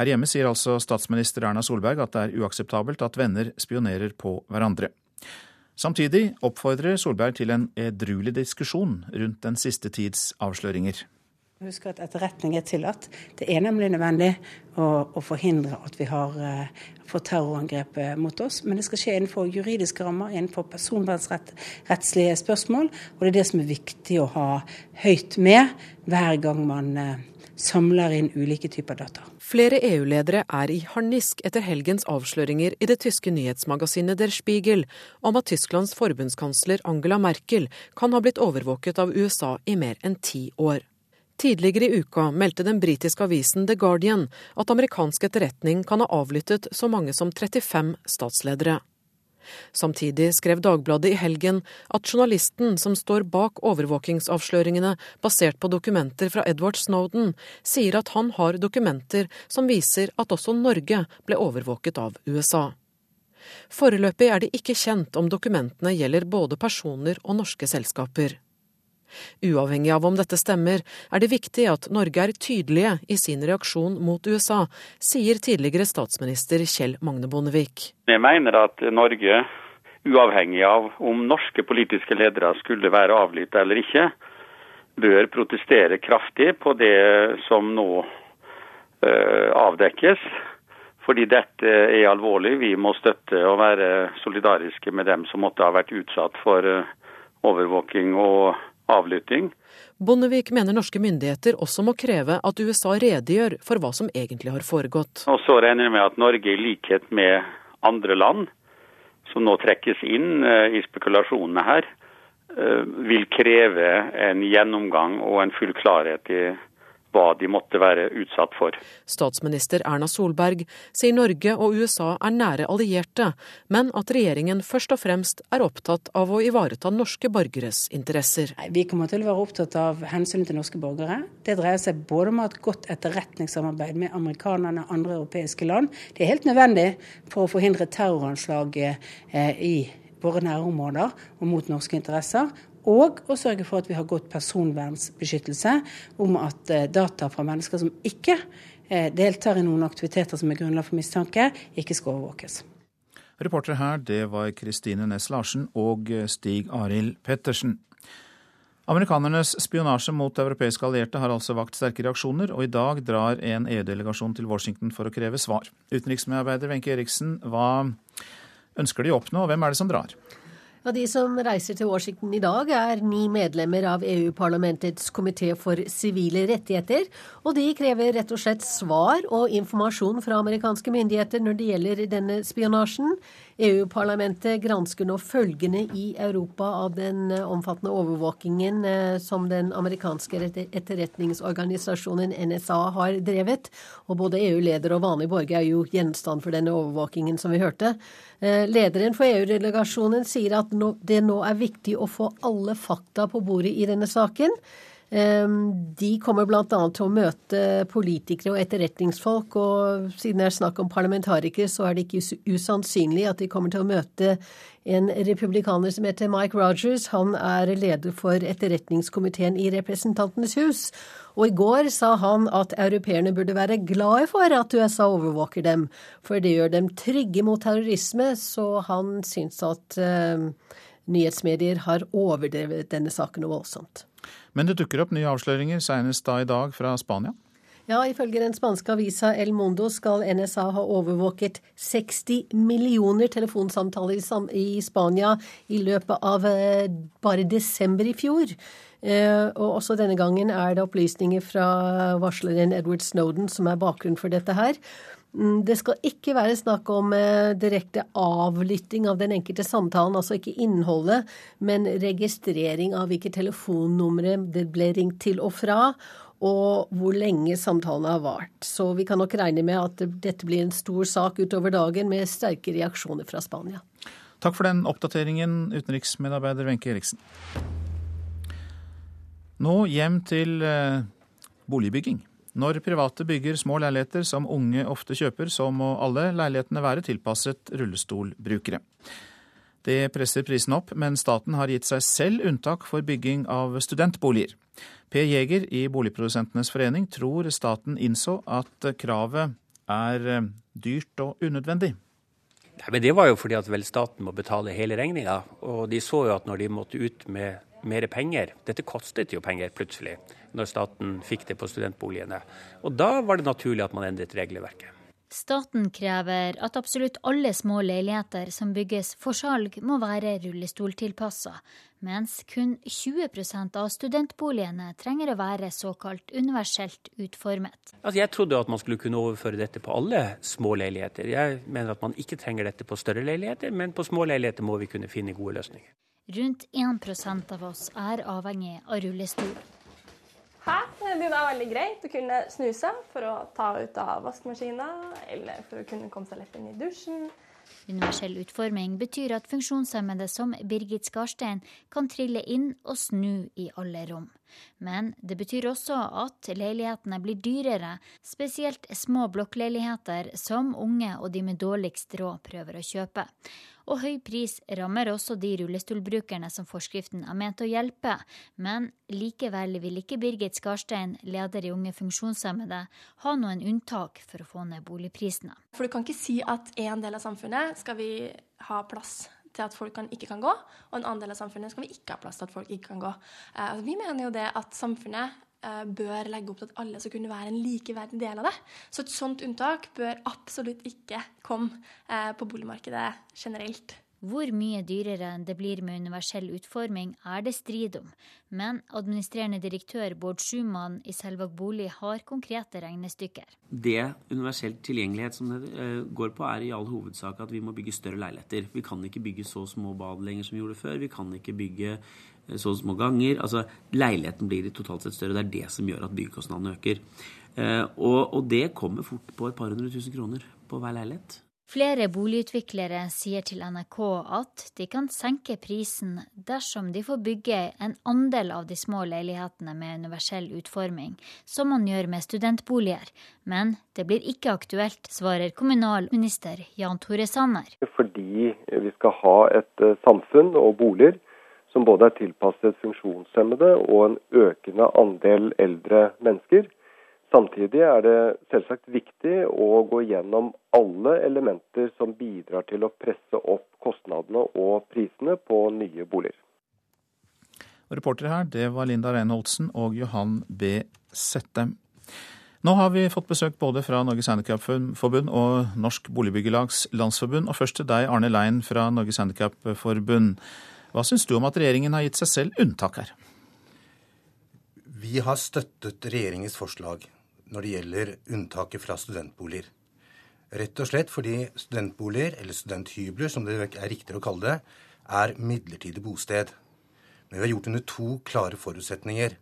Her hjemme sier altså statsminister Erna Solberg at det er uakseptabelt at venner spionerer på hverandre. Samtidig oppfordrer Solberg til en edruelig diskusjon rundt den siste tids avsløringer. Husk at etterretning er tillatt. Det er nemlig nødvendig å, å forhindre at vi har uh, fått terrorangrep eh, mot oss. Men det skal skje innenfor juridiske rammer, innenfor personvernrettslige spørsmål. Og det er det som er viktig å ha høyt med hver gang man uh, samler inn ulike typer data. Flere EU-ledere er i harnisk etter helgens avsløringer i det tyske nyhetsmagasinet Der Spiegel om at Tysklands forbundskansler Angela Merkel kan ha blitt overvåket av USA i mer enn ti år. Tidligere i uka meldte den britiske avisen The Guardian at amerikansk etterretning kan ha avlyttet så mange som 35 statsledere. Samtidig skrev Dagbladet i helgen at journalisten som står bak overvåkingsavsløringene basert på dokumenter fra Edward Snowden, sier at han har dokumenter som viser at også Norge ble overvåket av USA. Foreløpig er det ikke kjent om dokumentene gjelder både personer og norske selskaper. Uavhengig av om dette stemmer, er det viktig at Norge er tydelige i sin reaksjon mot USA, sier tidligere statsminister Kjell Magne Bondevik. Jeg mener at Norge, uavhengig av om norske politiske ledere skulle være avlytta eller ikke, bør protestere kraftig på det som nå uh, avdekkes. Fordi dette er alvorlig. Vi må støtte og være solidariske med dem som måtte ha vært utsatt for uh, overvåking og avlytting. Bondevik mener norske myndigheter også må kreve at USA redegjør for hva som egentlig har foregått. Og så regner jeg med at Norge, i likhet med andre land som nå trekkes inn i spekulasjonene her, vil kreve en gjennomgang og en full klarhet i hva de måtte være utsatt for. Statsminister Erna Solberg sier Norge og USA er nære allierte, men at regjeringen først og fremst er opptatt av å ivareta norske borgeres interesser. Vi kommer til å være opptatt av hensynet til norske borgere. Det dreier seg både om å ha et godt etterretningssamarbeid med amerikanerne og andre europeiske land. Det er helt nødvendig for å forhindre terroranslag i våre nærområder og mot norske interesser. Og å sørge for at vi har godt personvernsbeskyttelse, om at data fra mennesker som ikke deltar i noen aktiviteter som er grunnlag for mistanke, ikke skal overvåkes. Reportere her, det var Kristine Næss Larsen og Stig Arild Pettersen. Amerikanernes spionasje mot europeiske allierte har altså vakt sterke reaksjoner, og i dag drar en EU-delegasjon til Washington for å kreve svar. Utenriksmedarbeider Wenche Eriksen, hva ønsker de å oppnå, og hvem er det som drar? Ja, De som reiser til Washington i dag, er ni medlemmer av EU-parlamentets komité for sivile rettigheter. Og de krever rett og slett svar og informasjon fra amerikanske myndigheter når det gjelder denne spionasjen. EU-parlamentet gransker nå følgende i Europa av den omfattende overvåkingen som den amerikanske etterretningsorganisasjonen NSA har drevet. Og både EU-leder og vanlig borger er jo gjenstand for denne overvåkingen, som vi hørte. Lederen for EU-delegasjonen sier at det nå er viktig å få alle fakta på bordet i denne saken. De kommer bl.a. til å møte politikere og etterretningsfolk, og siden det er snakk om parlamentarikere, så er det ikke usannsynlig at de kommer til å møte en republikaner som heter Mike Rogers. Han er leder for etterretningskomiteen i Representantenes hus. Og i går sa han at europeerne burde være glade for at USA overvåker dem, for det gjør dem trygge mot terrorisme, så han syns at uh, nyhetsmedier har overdrevet denne saken noe voldsomt. Men det dukker opp nye avsløringer, senest da i dag fra Spania? Ja, ifølge den spanske avisa El Mundo skal NSA ha overvåket 60 millioner telefonsamtaler i Spania i løpet av bare desember i fjor. Og også denne gangen er det opplysninger fra varsleren Edward Snowden som er bakgrunnen for dette her. Det skal ikke være snakk om direkte avlytting av den enkelte samtalen, altså ikke innholdet, men registrering av hvilke telefonnumre det ble ringt til og fra, og hvor lenge samtalen har vart. Så vi kan nok regne med at dette blir en stor sak utover dagen, med sterke reaksjoner fra Spania. Takk for den oppdateringen, utenriksmedarbeider Wenche Eriksen. Nå hjem til boligbygging. Når private bygger små leiligheter som unge ofte kjøper, så må alle leilighetene være tilpasset rullestolbrukere. Det presser prisen opp, men staten har gitt seg selv unntak for bygging av studentboliger. Per Jæger i Boligprodusentenes forening tror staten innså at kravet er dyrt og unødvendig. Nei, men Det var jo fordi at vel staten må betale hele regninga. Og de så jo at når de måtte ut med mer penger Dette kostet jo penger plutselig, når staten fikk det på studentboligene. Og da var det naturlig at man endret regelverket. Staten krever at absolutt alle små leiligheter som bygges for salg, må være rullestoltilpassa, mens kun 20% av studentboligene trenger å være såkalt universelt utformet. Altså, jeg trodde at man skulle kunne overføre dette på alle små leiligheter. Jeg mener at man ikke trenger dette på større leiligheter, men på små leiligheter må vi kunne finne gode løsninger. Rundt 1% av oss er avhengig av rullestol. Her den er veldig greit å kunne snuse for å ta ut av vaskemaskinen, eller for å kunne komme seg lett inn i dusjen. Universell utforming betyr at funksjonshemmede som Birgit Skarstein kan trille inn og snu i alle rom. Men det betyr også at leilighetene blir dyrere, spesielt små blokkleiligheter som unge og de med dårligst råd prøver å kjøpe. Og høy pris rammer også de rullestolbrukerne som forskriften er ment å hjelpe, men likevel vil ikke Birgit Skarstein, leder i Unge funksjonshemmede, ha noen unntak for å få ned boligprisene. For du kan ikke si at en del av samfunnet skal vi ha plass til at folk kan, ikke kan gå, og en annen del av samfunnet skal vi ikke ha plass til at folk ikke kan gå. Eh, vi mener jo det at samfunnet eh, bør legge opp til at alle skal kunne være en likeverdig del av det. Så et sånt unntak bør absolutt ikke komme eh, på boligmarkedet generelt. Hvor mye dyrere det blir med universell utforming, er det strid om, men administrerende direktør Bård Schumann i Selvåg bolig har konkrete regnestykker. Det universell tilgjengelighet som det eh, går på, er i all hovedsak at vi må bygge større leiligheter. Vi kan ikke bygge så små bad lenger som vi gjorde før. Vi kan ikke bygge eh, så små ganger. Altså, Leiligheten blir totalt sett større. Det er det som gjør at byggekostnadene øker. Eh, og, og det kommer fort på et par hundre tusen kroner på hver leilighet. Flere boligutviklere sier til NRK at de kan senke prisen dersom de får bygge en andel av de små leilighetene med universell utforming, som man gjør med studentboliger. Men det blir ikke aktuelt, svarer kommunalminister Jan Tore Sanner. Fordi vi skal ha et eh, samfunn og boliger som både er tilpasset funksjonshemmede og en økende andel eldre mennesker. Samtidig er det selvsagt viktig å gå gjennom alle elementer som bidrar til å presse opp kostnadene og prisene på nye boliger. Reportere her, det var Linda Reinholdsen og Johan B. Sette. Nå har vi fått besøk både fra Norges Handikapforbund og Norsk Boligbyggelags Landsforbund. Og først til deg, Arne Lein fra Norges Handikapforbund. Hva syns du om at regjeringen har gitt seg selv unntak her? Vi har støttet regjeringens forslag når det gjelder unntaket fra studentboliger. Rett og slett fordi studentboliger, eller studenthybler som det er riktigere å kalle det, er midlertidig bosted. Men vi har gjort under to klare forutsetninger.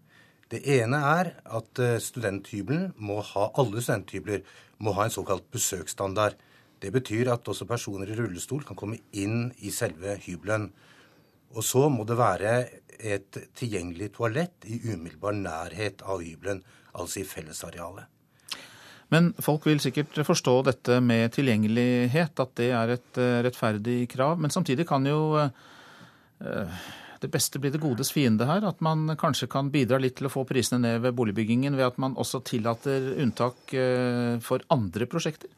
Det ene er at eh, studenthybelen må ha, alle studenthybler må ha en såkalt besøksstandard. Det betyr at også personer i rullestol kan komme inn i selve hybelen. Og så må det være et tilgjengelig toalett i umiddelbar nærhet av hybelen, altså i fellesarealet. Men folk vil sikkert forstå dette med tilgjengelighet, at det er et eh, rettferdig krav. Men samtidig kan jo eh, det beste bli det godes fiende her. At man kanskje kan bidra litt til å få prisene ned ved boligbyggingen ved at man også tillater unntak eh, for andre prosjekter?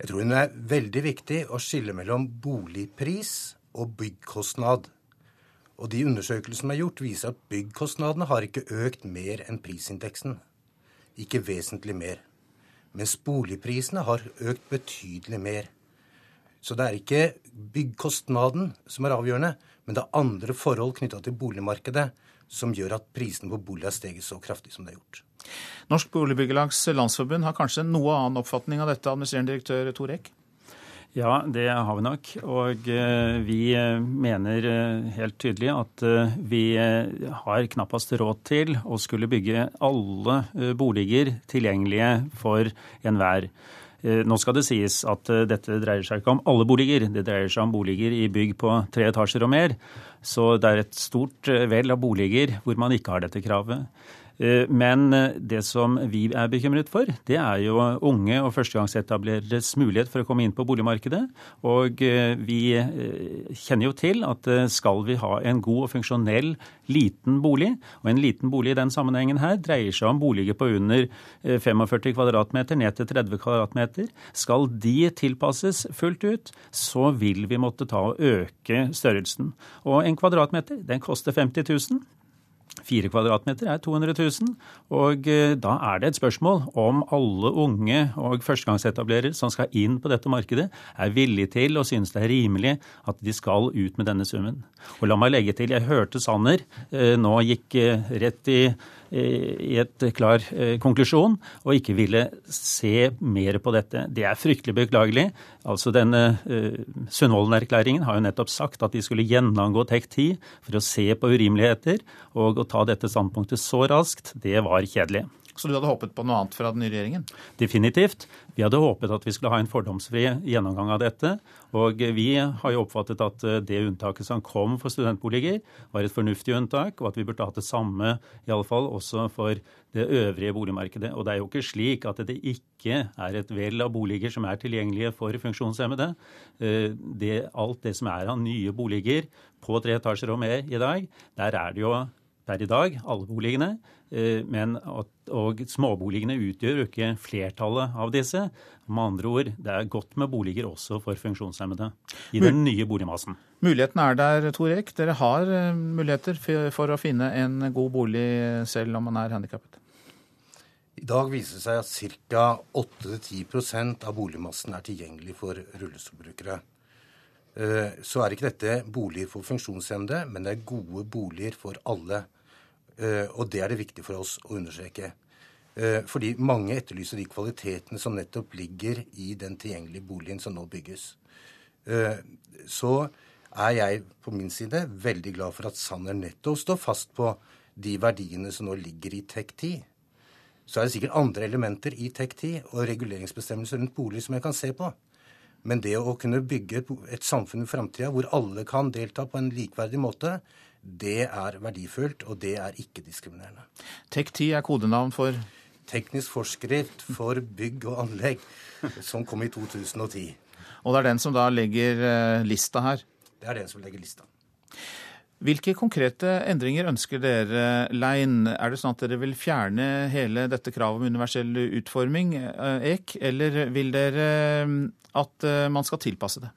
Jeg tror det er veldig viktig å skille mellom boligpris og byggkostnad. Og de undersøkelsene som er gjort, viser at byggkostnadene har ikke økt mer enn prisindeksen. Ikke vesentlig mer. Mens boligprisene har økt betydelig mer. Så det er ikke byggkostnaden som er avgjørende, men det er andre forhold knytta til boligmarkedet som gjør at prisene på bolig har steget så kraftig som det har gjort. Norsk Boligbyggelags Landsforbund har kanskje en noe annen oppfatning av dette, administrerende direktør Tor Eck? Ja, det har vi nok. Og eh, vi eh, mener eh, helt tydelig at vi har knappast råd til å skulle bygge alle boliger tilgjengelige for enhver. Nå skal det sies at dette dreier seg ikke om alle boliger, det dreier seg om boliger i bygg på tre etasjer og mer. Så det er et stort vel av boliger hvor man ikke har dette kravet. Eh, men eh, det som vi er bekymret for, det er jo unge og førstegangsetablereres mulighet for å komme inn på boligmarkedet. Og eh, vi kjenner jo til at skal vi ha en god og funksjonell liten bolig, og en liten bolig i den sammenhengen her dreier seg om boliger på under 45 kvadratmeter ned til 30 kvadratmeter, skal de tilpasses fullt ut, så vil vi måtte ta og øke størrelsen. Og en kvadratmeter den koster 50 000. Fire kvadratmeter er 200 000, og eh, da er det et spørsmål om alle unge og førstegangsetablerere som skal inn på dette markedet, er villige til og synes det er rimelig at de skal ut med denne summen. Og la meg legge til, jeg hørte Sanner eh, nå gikk eh, rett i i et klar konklusjon og ikke ville se mer på dette. Det er fryktelig beklagelig. Altså denne Sundvolden-erklæringen har jo nettopp sagt at de skulle gjennomgå TEK10 for å se på urimeligheter. Og å ta dette standpunktet så raskt, det var kjedelig. Så du hadde håpet på noe annet fra den nye regjeringen? Definitivt. Vi hadde håpet at vi skulle ha en fordomsfri gjennomgang av dette. Og vi har jo oppfattet at eh, det unntaket som kom for studentboliger, var et fornuftig unntak, og at vi burde hatt det samme i alle fall også for det øvrige boligmarkedet. Og det er jo ikke slik at det ikke er et vell av boliger som er tilgjengelige for funksjonshemmede. Eh, det, alt det som er av nye boliger på tre etasjer og mer i dag, der er det jo per i dag, alle boligene. Eh, men at, og småboligene utgjør jo ikke flertallet av disse. Med andre ord, det er godt med boliger også for funksjonshemmede i den nye boligmassen. Muligheten er der, Tor Eek. Dere har eh, muligheter for å finne en god bolig selv om man er handikappet. I dag viser det seg at ca. 8-10% av boligmassen er tilgjengelig for rullestolbrukere. Eh, så er ikke dette boliger for funksjonshemmede, men det er gode boliger for alle. Eh, og det er det viktig for oss å understreke. Eh, fordi mange etterlyser de kvalitetene som nettopp ligger i den tilgjengelige boligen som nå bygges. Så er jeg på min side veldig glad for at Sanner nettopp står fast på de verdiene som nå ligger i TEK10. Så er det sikkert andre elementer i TEK10 og reguleringsbestemmelser rundt bolig som jeg kan se på. Men det å kunne bygge et samfunn i framtida hvor alle kan delta på en likeverdig måte, det er verdifullt, og det er ikke-diskriminerende. TEK10 er kodenavn for? Teknisk forskrift for bygg og anlegg, som kom i 2010. Og det er den som da legger eh, lista her? Det er den som legger lista. Hvilke konkrete endringer ønsker dere, Lein? Er det sånn at dere vil fjerne hele dette kravet om universell utforming, eh, Ek, eller vil dere eh, at man skal tilpasse det?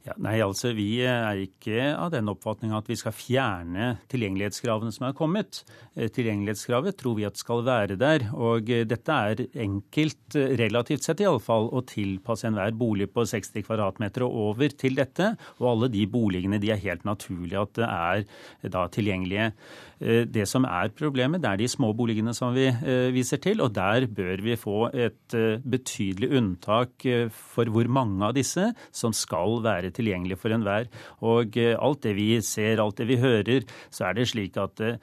Ja, nei, altså Vi er ikke av den oppfatning at vi skal fjerne tilgjengelighetskravene som er kommet. Eh, tilgjengelighetskravet tror vi at skal være der. Og eh, dette er enkelt, eh, relativt sett iallfall, å tilpasse enhver bolig på 60 kvadratmeter og over til dette. Og alle de boligene de er helt naturlig at det er da tilgjengelige. Det som er problemet, det er de små boligene som vi viser til. Og der bør vi få et betydelig unntak for hvor mange av disse som skal være tilgjengelig for enhver. Og eh, alt det vi ser, alt det vi hører, så er det slik at eh,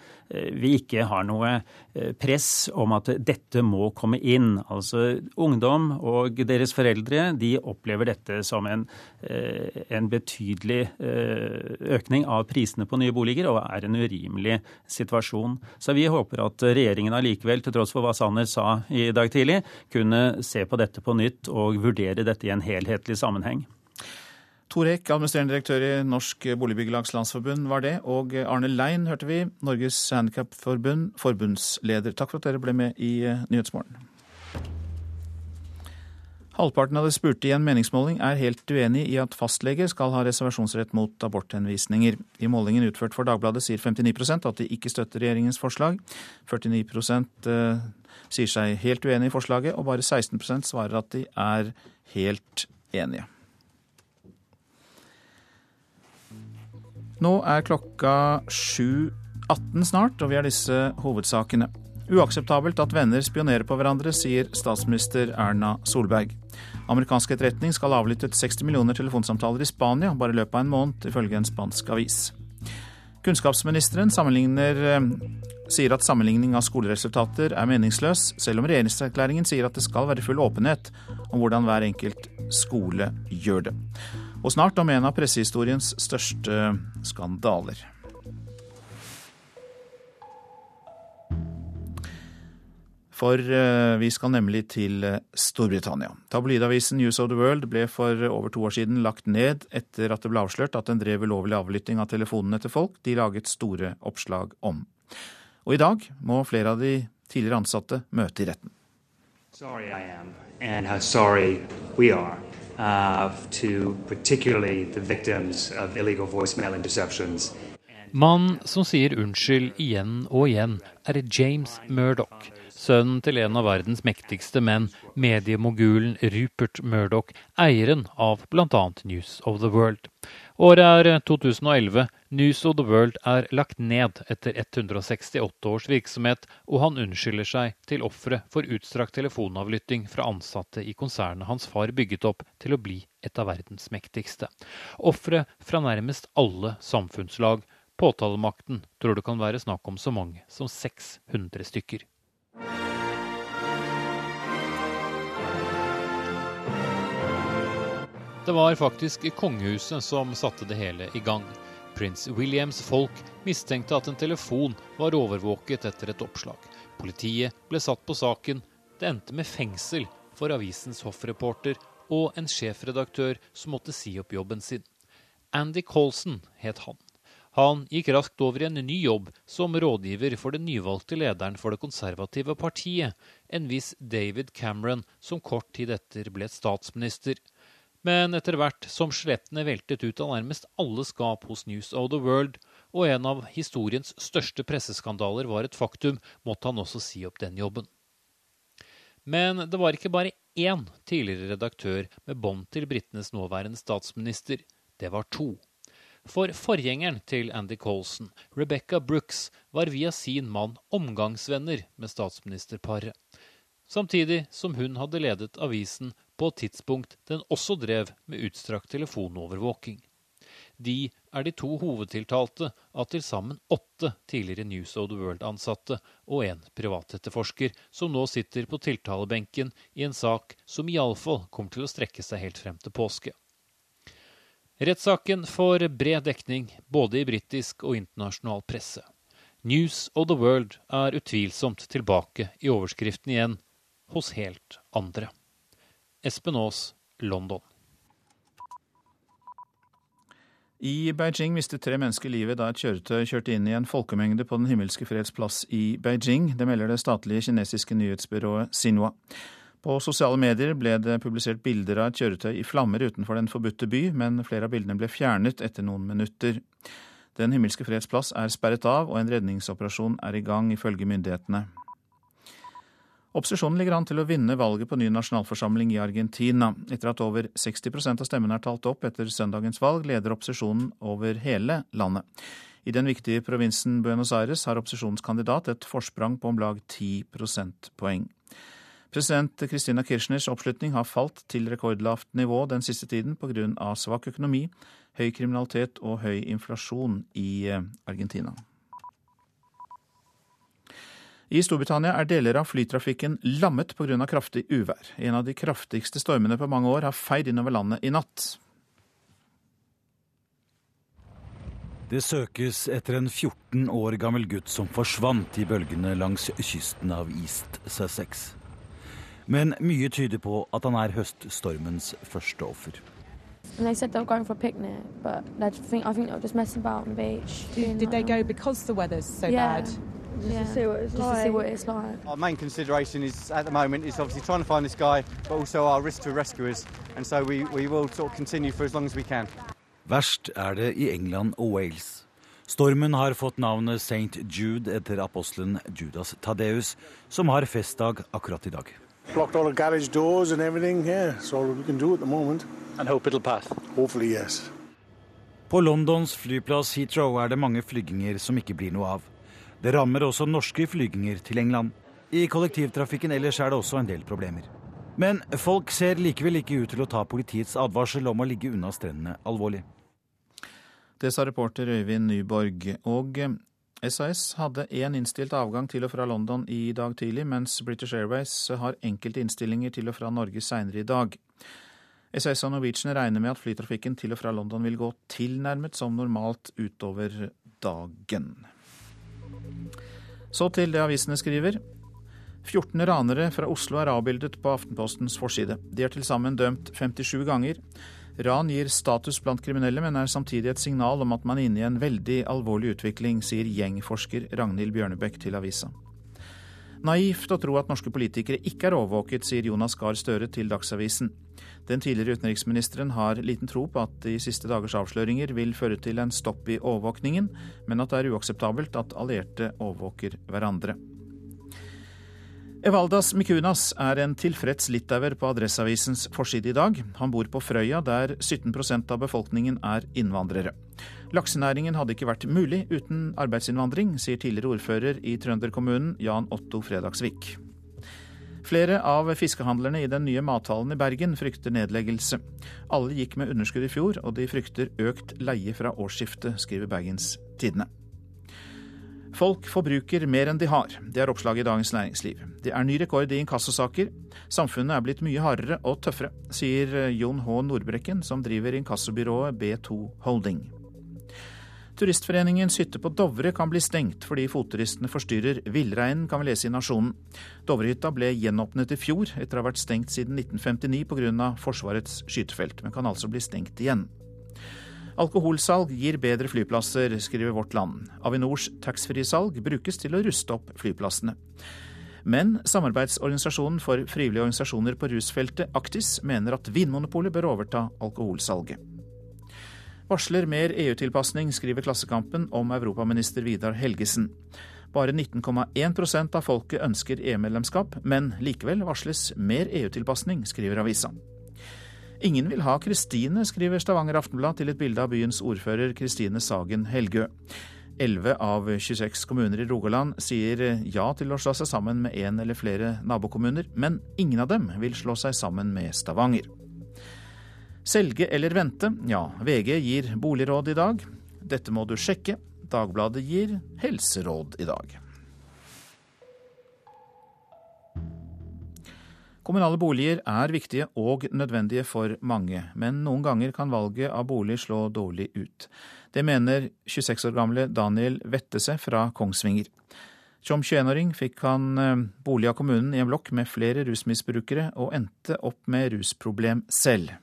vi ikke har noe eh, press om at dette må komme inn. Altså ungdom og deres foreldre de opplever dette som en, en betydelig økning av prisene på nye boliger, og er en urimelig situasjon. Så vi håper at regjeringen allikevel, til tross for hva Sanner sa i dag tidlig, kunne se på dette på nytt og vurdere dette i en helhetlig sammenheng. Tor Eek, administrerende direktør i Norsk Boligbyggelags Landsforbund var det. Og Arne Lein hørte vi, Norges Handikapforbund, forbundsleder. Takk for at dere ble med i eh, Nyhetsmorgen. Halvparten av de spurte i en meningsmåling er helt uenig i at fastleger skal ha reservasjonsrett mot aborthenvisninger. I målingen utført for Dagbladet sier 59% at de ikke støtter regjeringens forslag. 49 eh, sier seg helt uenig i forslaget, og bare 16% svarer at de er helt enige. Nå er klokka 7.18 snart, og vi har disse hovedsakene. Uakseptabelt at venner spionerer på hverandre, sier statsminister Erna Solberg. Amerikansk etterretning skal ha avlyttet 60 millioner telefonsamtaler i Spania bare i løpet av en måned, ifølge en spansk avis. Kunnskapsministeren eh, sier at sammenligning av skoleresultater er meningsløs, selv om regjeringserklæringen sier at det skal være full åpenhet om hvordan hver enkelt skole gjør det. Og snart om en av pressehistoriens største skandaler. For eh, vi skal nemlig til eh, Storbritannia. Tabloidavisen News of the World ble for over to år siden lagt ned etter at det ble avslørt at den drev ulovlig avlytting av telefonene til folk de laget store oppslag om. Og i dag må flere av de tidligere ansatte møte i retten. Sorry I am, and how sorry we are uh. Mannen som sier unnskyld igjen og igjen, er James Murdoch, sønnen til en av verdens mektigste menn, mediemogulen Rupert Murdoch, eieren av bl.a. News of the World. Året er 2011. News of the World er lagt ned etter 168 års virksomhet, og han unnskylder seg til ofre for utstrakt telefonavlytting fra ansatte i konsernet hans far bygget opp til å bli et av verdens mektigste. Ofre fra nærmest alle samfunnslag. Påtalemakten tror det kan være snakk om så mange som 600 stykker. Det var faktisk kongehuset som satte det hele i gang. Prins Williams folk mistenkte at en telefon var overvåket etter et oppslag. Politiet ble satt på saken. Det endte med fengsel for avisens hoffreporter og en sjefredaktør som måtte si opp jobben sin. Andy Colson het han. Han gikk raskt over i en ny jobb som rådgiver for den nyvalgte lederen for det konservative partiet, en viss David Cameron, som kort tid etter ble statsminister. Men etter hvert som skjelettene veltet ut av nærmest alle skap hos News of the World, og en av historiens største presseskandaler var et faktum, måtte han også si opp den jobben. Men det var ikke bare én tidligere redaktør med bånd til britenes nåværende statsminister. Det var to. For forgjengeren til Andy Colson, Rebecca Brooks, var via sin mann omgangsvenner med statsministerparet. Samtidig som hun hadde ledet avisen på et tidspunkt den også drev med utstrakt telefonovervåking. De er de to hovedtiltalte av til sammen åtte tidligere News of the World-ansatte og en privatetterforsker, som nå sitter på tiltalebenken i en sak som iallfall kommer til å strekke seg helt frem til påske. Rettssaken får bred dekning både i britisk og internasjonal presse. News of the World er utvilsomt tilbake i overskriften igjen, hos helt andre. Espen Aas, London. I Beijing mistet tre mennesker livet da et kjøretøy kjørte inn i en folkemengde på Den himmelske freds plass i Beijing. Det melder det statlige kinesiske nyhetsbyrået Xinhua. På sosiale medier ble det publisert bilder av et kjøretøy i flammer utenfor Den forbudte by, men flere av bildene ble fjernet etter noen minutter. Den himmelske freds plass er sperret av, og en redningsoperasjon er i gang, ifølge myndighetene. Opposisjonen ligger an til å vinne valget på ny nasjonalforsamling i Argentina. Etter at over 60% av stemmene er talt opp etter søndagens valg, leder opposisjonen over hele landet. I den viktige provinsen Buenos Aires har opposisjonens et forsprang på om lag 10 prosentpoeng. President Christina Kirchners oppslutning har falt til rekordlavt nivå den siste tiden pga. svak økonomi, høy kriminalitet og høy inflasjon i eh, Argentina. I Storbritannia er deler av flytrafikken lammet pga. kraftig uvær. En av de kraftigste stormene på mange år har feid innover landet i natt. Det søkes etter en 14 år gammel gutt som forsvant i bølgene langs kysten av East Sussex. Men mye tyder på at han er høststormens første offer. And they said they were going for a picnic, but I think I think they were just messing about on the beach. Did, did they go because the weather's so yeah. bad? Just yeah. to see what it's just like. to see what it's like. Our main consideration is at the moment is obviously trying to find this guy, but also our risk to rescuers, and so we, we will sort of continue for as long as we can. Verst er det i England og Wales. Stormen har fått navnet St. Jude etter apostelen Judas Tadeus, som har festdag akkurat i dag. Blocked all the garage doors and everything. Yeah, that's we can do at the moment. And hope it'll pass. Hopefully, yes. På Londons flyplass Heathrow er det mange flyginger som ikke blir noe av. Det rammer også norske flygninger til England. I kollektivtrafikken ellers er det også en del problemer. Men folk ser likevel ikke ut til å ta politiets advarsel om å ligge unna strendene alvorlig. Det sa reporter Øyvind Nyborg. Og SAS hadde én innstilt avgang til og fra London i dag tidlig, mens British Airways har enkelte innstillinger til og fra Norge seinere i dag. SAS og Norwegian regner med at flytrafikken til og fra London vil gå tilnærmet som normalt utover dagen. Så til det avisene skriver. 14 ranere fra Oslo er avbildet på Aftenpostens forside. De er til sammen dømt 57 ganger. Ran gir status blant kriminelle, men er samtidig et signal om at man er inne i en veldig alvorlig utvikling, sier gjengforsker Ragnhild Bjørnebekk til avisa. Naivt å tro at norske politikere ikke er overvåket, sier Jonas Gahr Støre til Dagsavisen. Den tidligere utenriksministeren har liten tro på at de siste dagers avsløringer vil føre til en stopp i overvåkningen, men at det er uakseptabelt at allierte overvåker hverandre. Evaldas Mikunas er en tilfreds litauer på Adresseavisens forside i dag. Han bor på Frøya, der 17% av befolkningen er innvandrere. Laksenæringen hadde ikke vært mulig uten arbeidsinnvandring, sier tidligere ordfører i trønderkommunen Jan Otto Fredagsvik. Flere av fiskehandlerne i den nye mathallen i Bergen frykter nedleggelse. Alle gikk med underskudd i fjor, og de frykter økt leie fra årsskiftet, skriver Bergens Tidende. Folk forbruker mer enn de har. Det er oppslaget i Dagens Næringsliv. Det er ny rekord i inkassosaker. Samfunnet er blitt mye hardere og tøffere, sier Jon H. Nordbrekken, som driver inkassobyrået B2 Holding. Turistforeningens hytte på Dovre kan bli stengt fordi fotturistene forstyrrer villreinen, kan vi lese i Nasjonen. Dovrehytta ble gjenåpnet i fjor, etter å ha vært stengt siden 1959 pga. Forsvarets skytefelt, men kan altså bli stengt igjen. Alkoholsalg gir bedre flyplasser, skriver Vårt Land. Avinors taxfree-salg brukes til å ruste opp flyplassene. Men samarbeidsorganisasjonen for frivillige organisasjoner på rusfeltet, Aktis, mener at Vinmonopolet bør overta alkoholsalget. Varsler mer EU-tilpasning, skriver Klassekampen om europaminister Vidar Helgesen. Bare 19,1% av folket ønsker EU-medlemskap, men likevel varsles mer EU-tilpasning, skriver avisa. Ingen vil ha Kristine, skriver Stavanger Aftenblad til et bilde av byens ordfører Kristine Sagen Helgø. 11 av 26 kommuner i Rogaland sier ja til å slå seg sammen med én eller flere nabokommuner, men ingen av dem vil slå seg sammen med Stavanger. Selge eller vente? Ja, VG gir boligråd i dag. Dette må du sjekke. Dagbladet gir helseråd i dag. Kommunale boliger er viktige og nødvendige for mange, men noen ganger kan valget av bolig slå dårlig ut. Det mener 26 år gamle Daniel Vettese fra Kongsvinger. Som 21-åring fikk han eh, bolig av kommunen i en blokk med flere rusmisbrukere, og endte opp med rusproblem selv.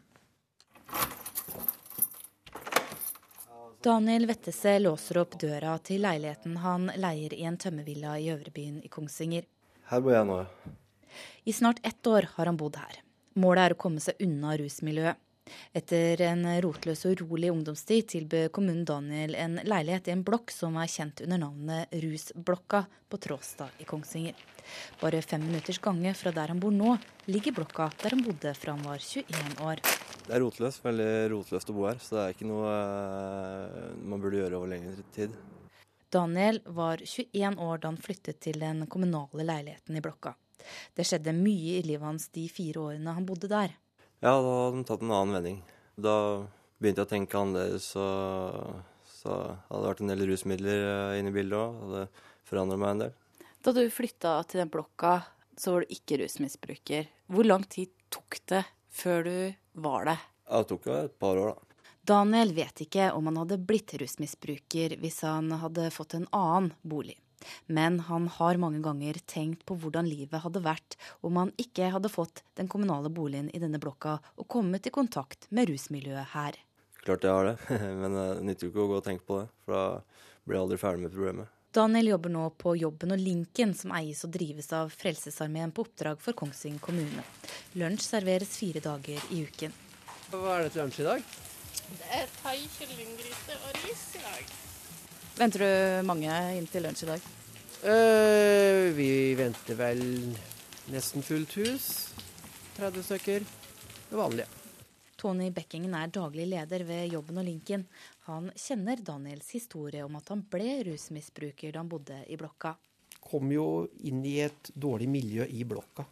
Daniel Vettese låser opp døra til leiligheten han leier i en tømmervilla i Øvrebyen i Kongsvinger. Her bor jeg nå. I snart ett år har han bodd her. Målet er å komme seg unna rusmiljøet. Etter en rotløs og urolig ungdomstid tilbød kommunen Daniel en leilighet i en blokk som er kjent under navnet Rusblokka på Tråstad i Kongsvinger. Bare fem minutters gange fra der han bor nå, ligger blokka der han bodde fra han var 21 år. Det er rotløst, veldig rotløst å bo her, så det er ikke noe eh, man burde gjøre over lengre tid. Daniel var 21 år da han flyttet til den kommunale leiligheten i blokka. Det skjedde mye i livet hans de fire årene han bodde der. Ja, da hadde de tatt en annen vending. Da begynte jeg å tenke annerledes. Og så hadde det vært en del rusmidler eh, inne i bildet òg. det forandra meg en del. Da du flytta til den blokka, så var du ikke rusmisbruker. Hvor lang tid tok det før du var det? Ja, det tok jo et par år, da. Daniel vet ikke om han hadde blitt rusmisbruker hvis han hadde fått en annen bolig. Men han har mange ganger tenkt på hvordan livet hadde vært om han ikke hadde fått den kommunale boligen i denne blokka og kommet i kontakt med rusmiljøet her. Klart jeg har det, men det nytter jo ikke å gå og tenke på det, for da blir jeg aldri ferdig med problemet. Daniel jobber nå på Jobben og Linken, som eies og drives av Frelsesarmeen på oppdrag for Kongsvinger kommune. Lunsj serveres fire dager i uken. Hva er det til lunsj i dag? Det er thai, kyllinggryte og ris i dag. Venter du mange inn til lunsj i dag? Uh, vi venter vel nesten fullt hus. 30 stykker. Det vanlige. Tony Bekkingen er daglig leder ved Jobben og Linken. Han kjenner Daniels historie om at han ble rusmisbruker da han bodde i blokka. Kom jo inn i et dårlig miljø i blokka,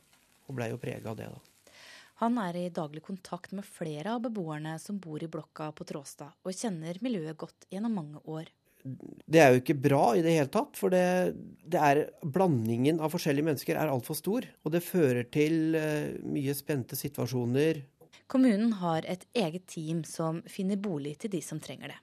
og blei jo prega av det, da. Han er i daglig kontakt med flere av beboerne som bor i blokka på Tråstad, og kjenner miljøet godt gjennom mange år det er jo ikke bra i det hele tatt. For det, det er, blandingen av forskjellige mennesker er altfor stor. Og det fører til uh, mye spente situasjoner. Kommunen har et eget team som finner bolig til de som trenger det.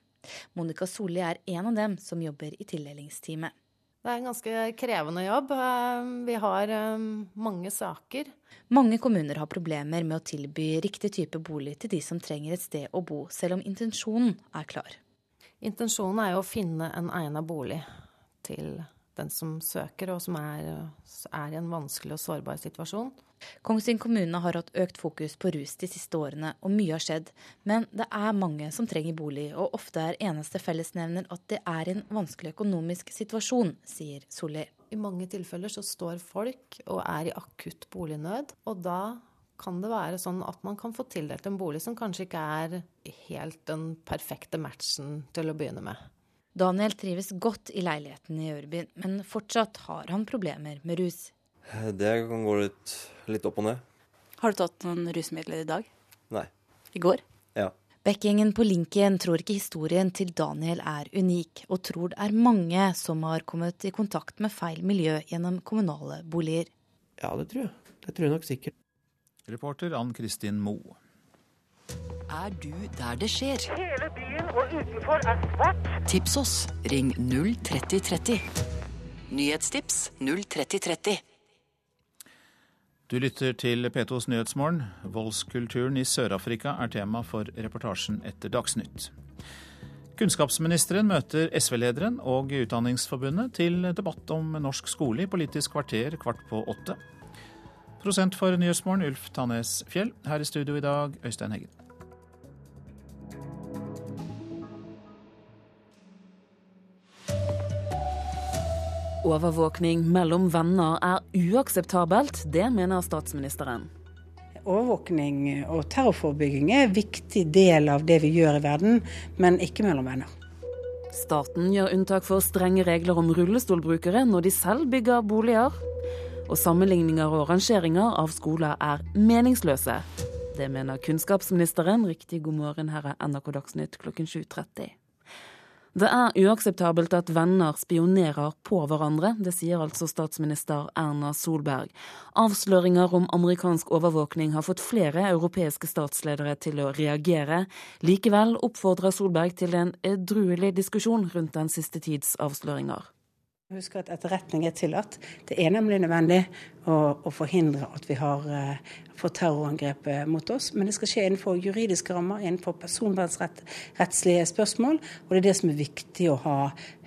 Monica Solli er en av dem som jobber i tildelingsteamet. Det er en ganske krevende jobb. Eh, vi har eh, mange saker. Mange kommuner har problemer med å tilby riktig type bolig til de som trenger et sted å bo, selv om intensjonen er klar. Intensjonen er jo å finne en egnet bolig til den som søker, og som er, er, i en vanskelig og sårbar situasjon. Kongsvinger kommune har hatt økt fokus på rus de siste årene, og mye har skjedd. Men det er mange som trenger bolig, og ofte er eneste fellesnevner at det er en vanskelig økonomisk situasjon, sier Solli. I mange tilfeller så står folk og er i akutt bolignød, og da kan det være sånn at man kan få tildelt en bolig som kanskje ikke er helt den perfekte matchen til å begynne med. Daniel trives godt i leiligheten i Ørbyen, men fortsatt har han problemer med rus. Det kan gå litt, litt opp og ned. Har du tatt noen rusmidler i dag? Nei. I går? Ja. Bekkingen på Linken tror ikke historien til Daniel er unik, og tror det er mange som har kommet i kontakt med feil miljø gjennom kommunale boliger. Ja, det tror jeg. Det tror jeg nok sikkert. Reporter Ann Kristin Moe. Er du der det skjer? Hele byen og utenfor er svart. Tips oss. Ring 03030. Nyhetstips 03030. Du lytter til P2s Nyhetsmorgen. Voldskulturen i Sør-Afrika er tema for reportasjen etter Dagsnytt. Kunnskapsministeren møter SV-lederen og Utdanningsforbundet til debatt om norsk skole i Politisk kvarter kvart på åtte. Prosent for Nyhetsmorgen, Ulf Tannes Fjell. Her i studio i dag, Øystein Heggen. Overvåkning mellom venner er uakseptabelt, det mener statsministeren. Overvåkning og terrorforebygging er en viktig del av det vi gjør i verden, men ikke mellom venner. Staten gjør unntak for strenge regler om rullestolbrukere når de selv bygger boliger. Og sammenligninger og rangeringer av skoler er meningsløse. Det mener kunnskapsministeren. Riktig god morgen, her er NRK Dagsnytt klokken 7.30. Det er uakseptabelt at venner spionerer på hverandre, det sier altså statsminister Erna Solberg. Avsløringer om amerikansk overvåkning har fått flere europeiske statsledere til å reagere. Likevel oppfordrer Solberg til en edruelig diskusjon rundt den siste tids avsløringer. Husk at etterretning er tillatt. Det er nemlig nødvendig å, å forhindre at vi har uh, fått terrorangrep eh, mot oss. Men det skal skje innenfor juridiske rammer, innenfor personvernrettslige spørsmål. Og det er det som er viktig å ha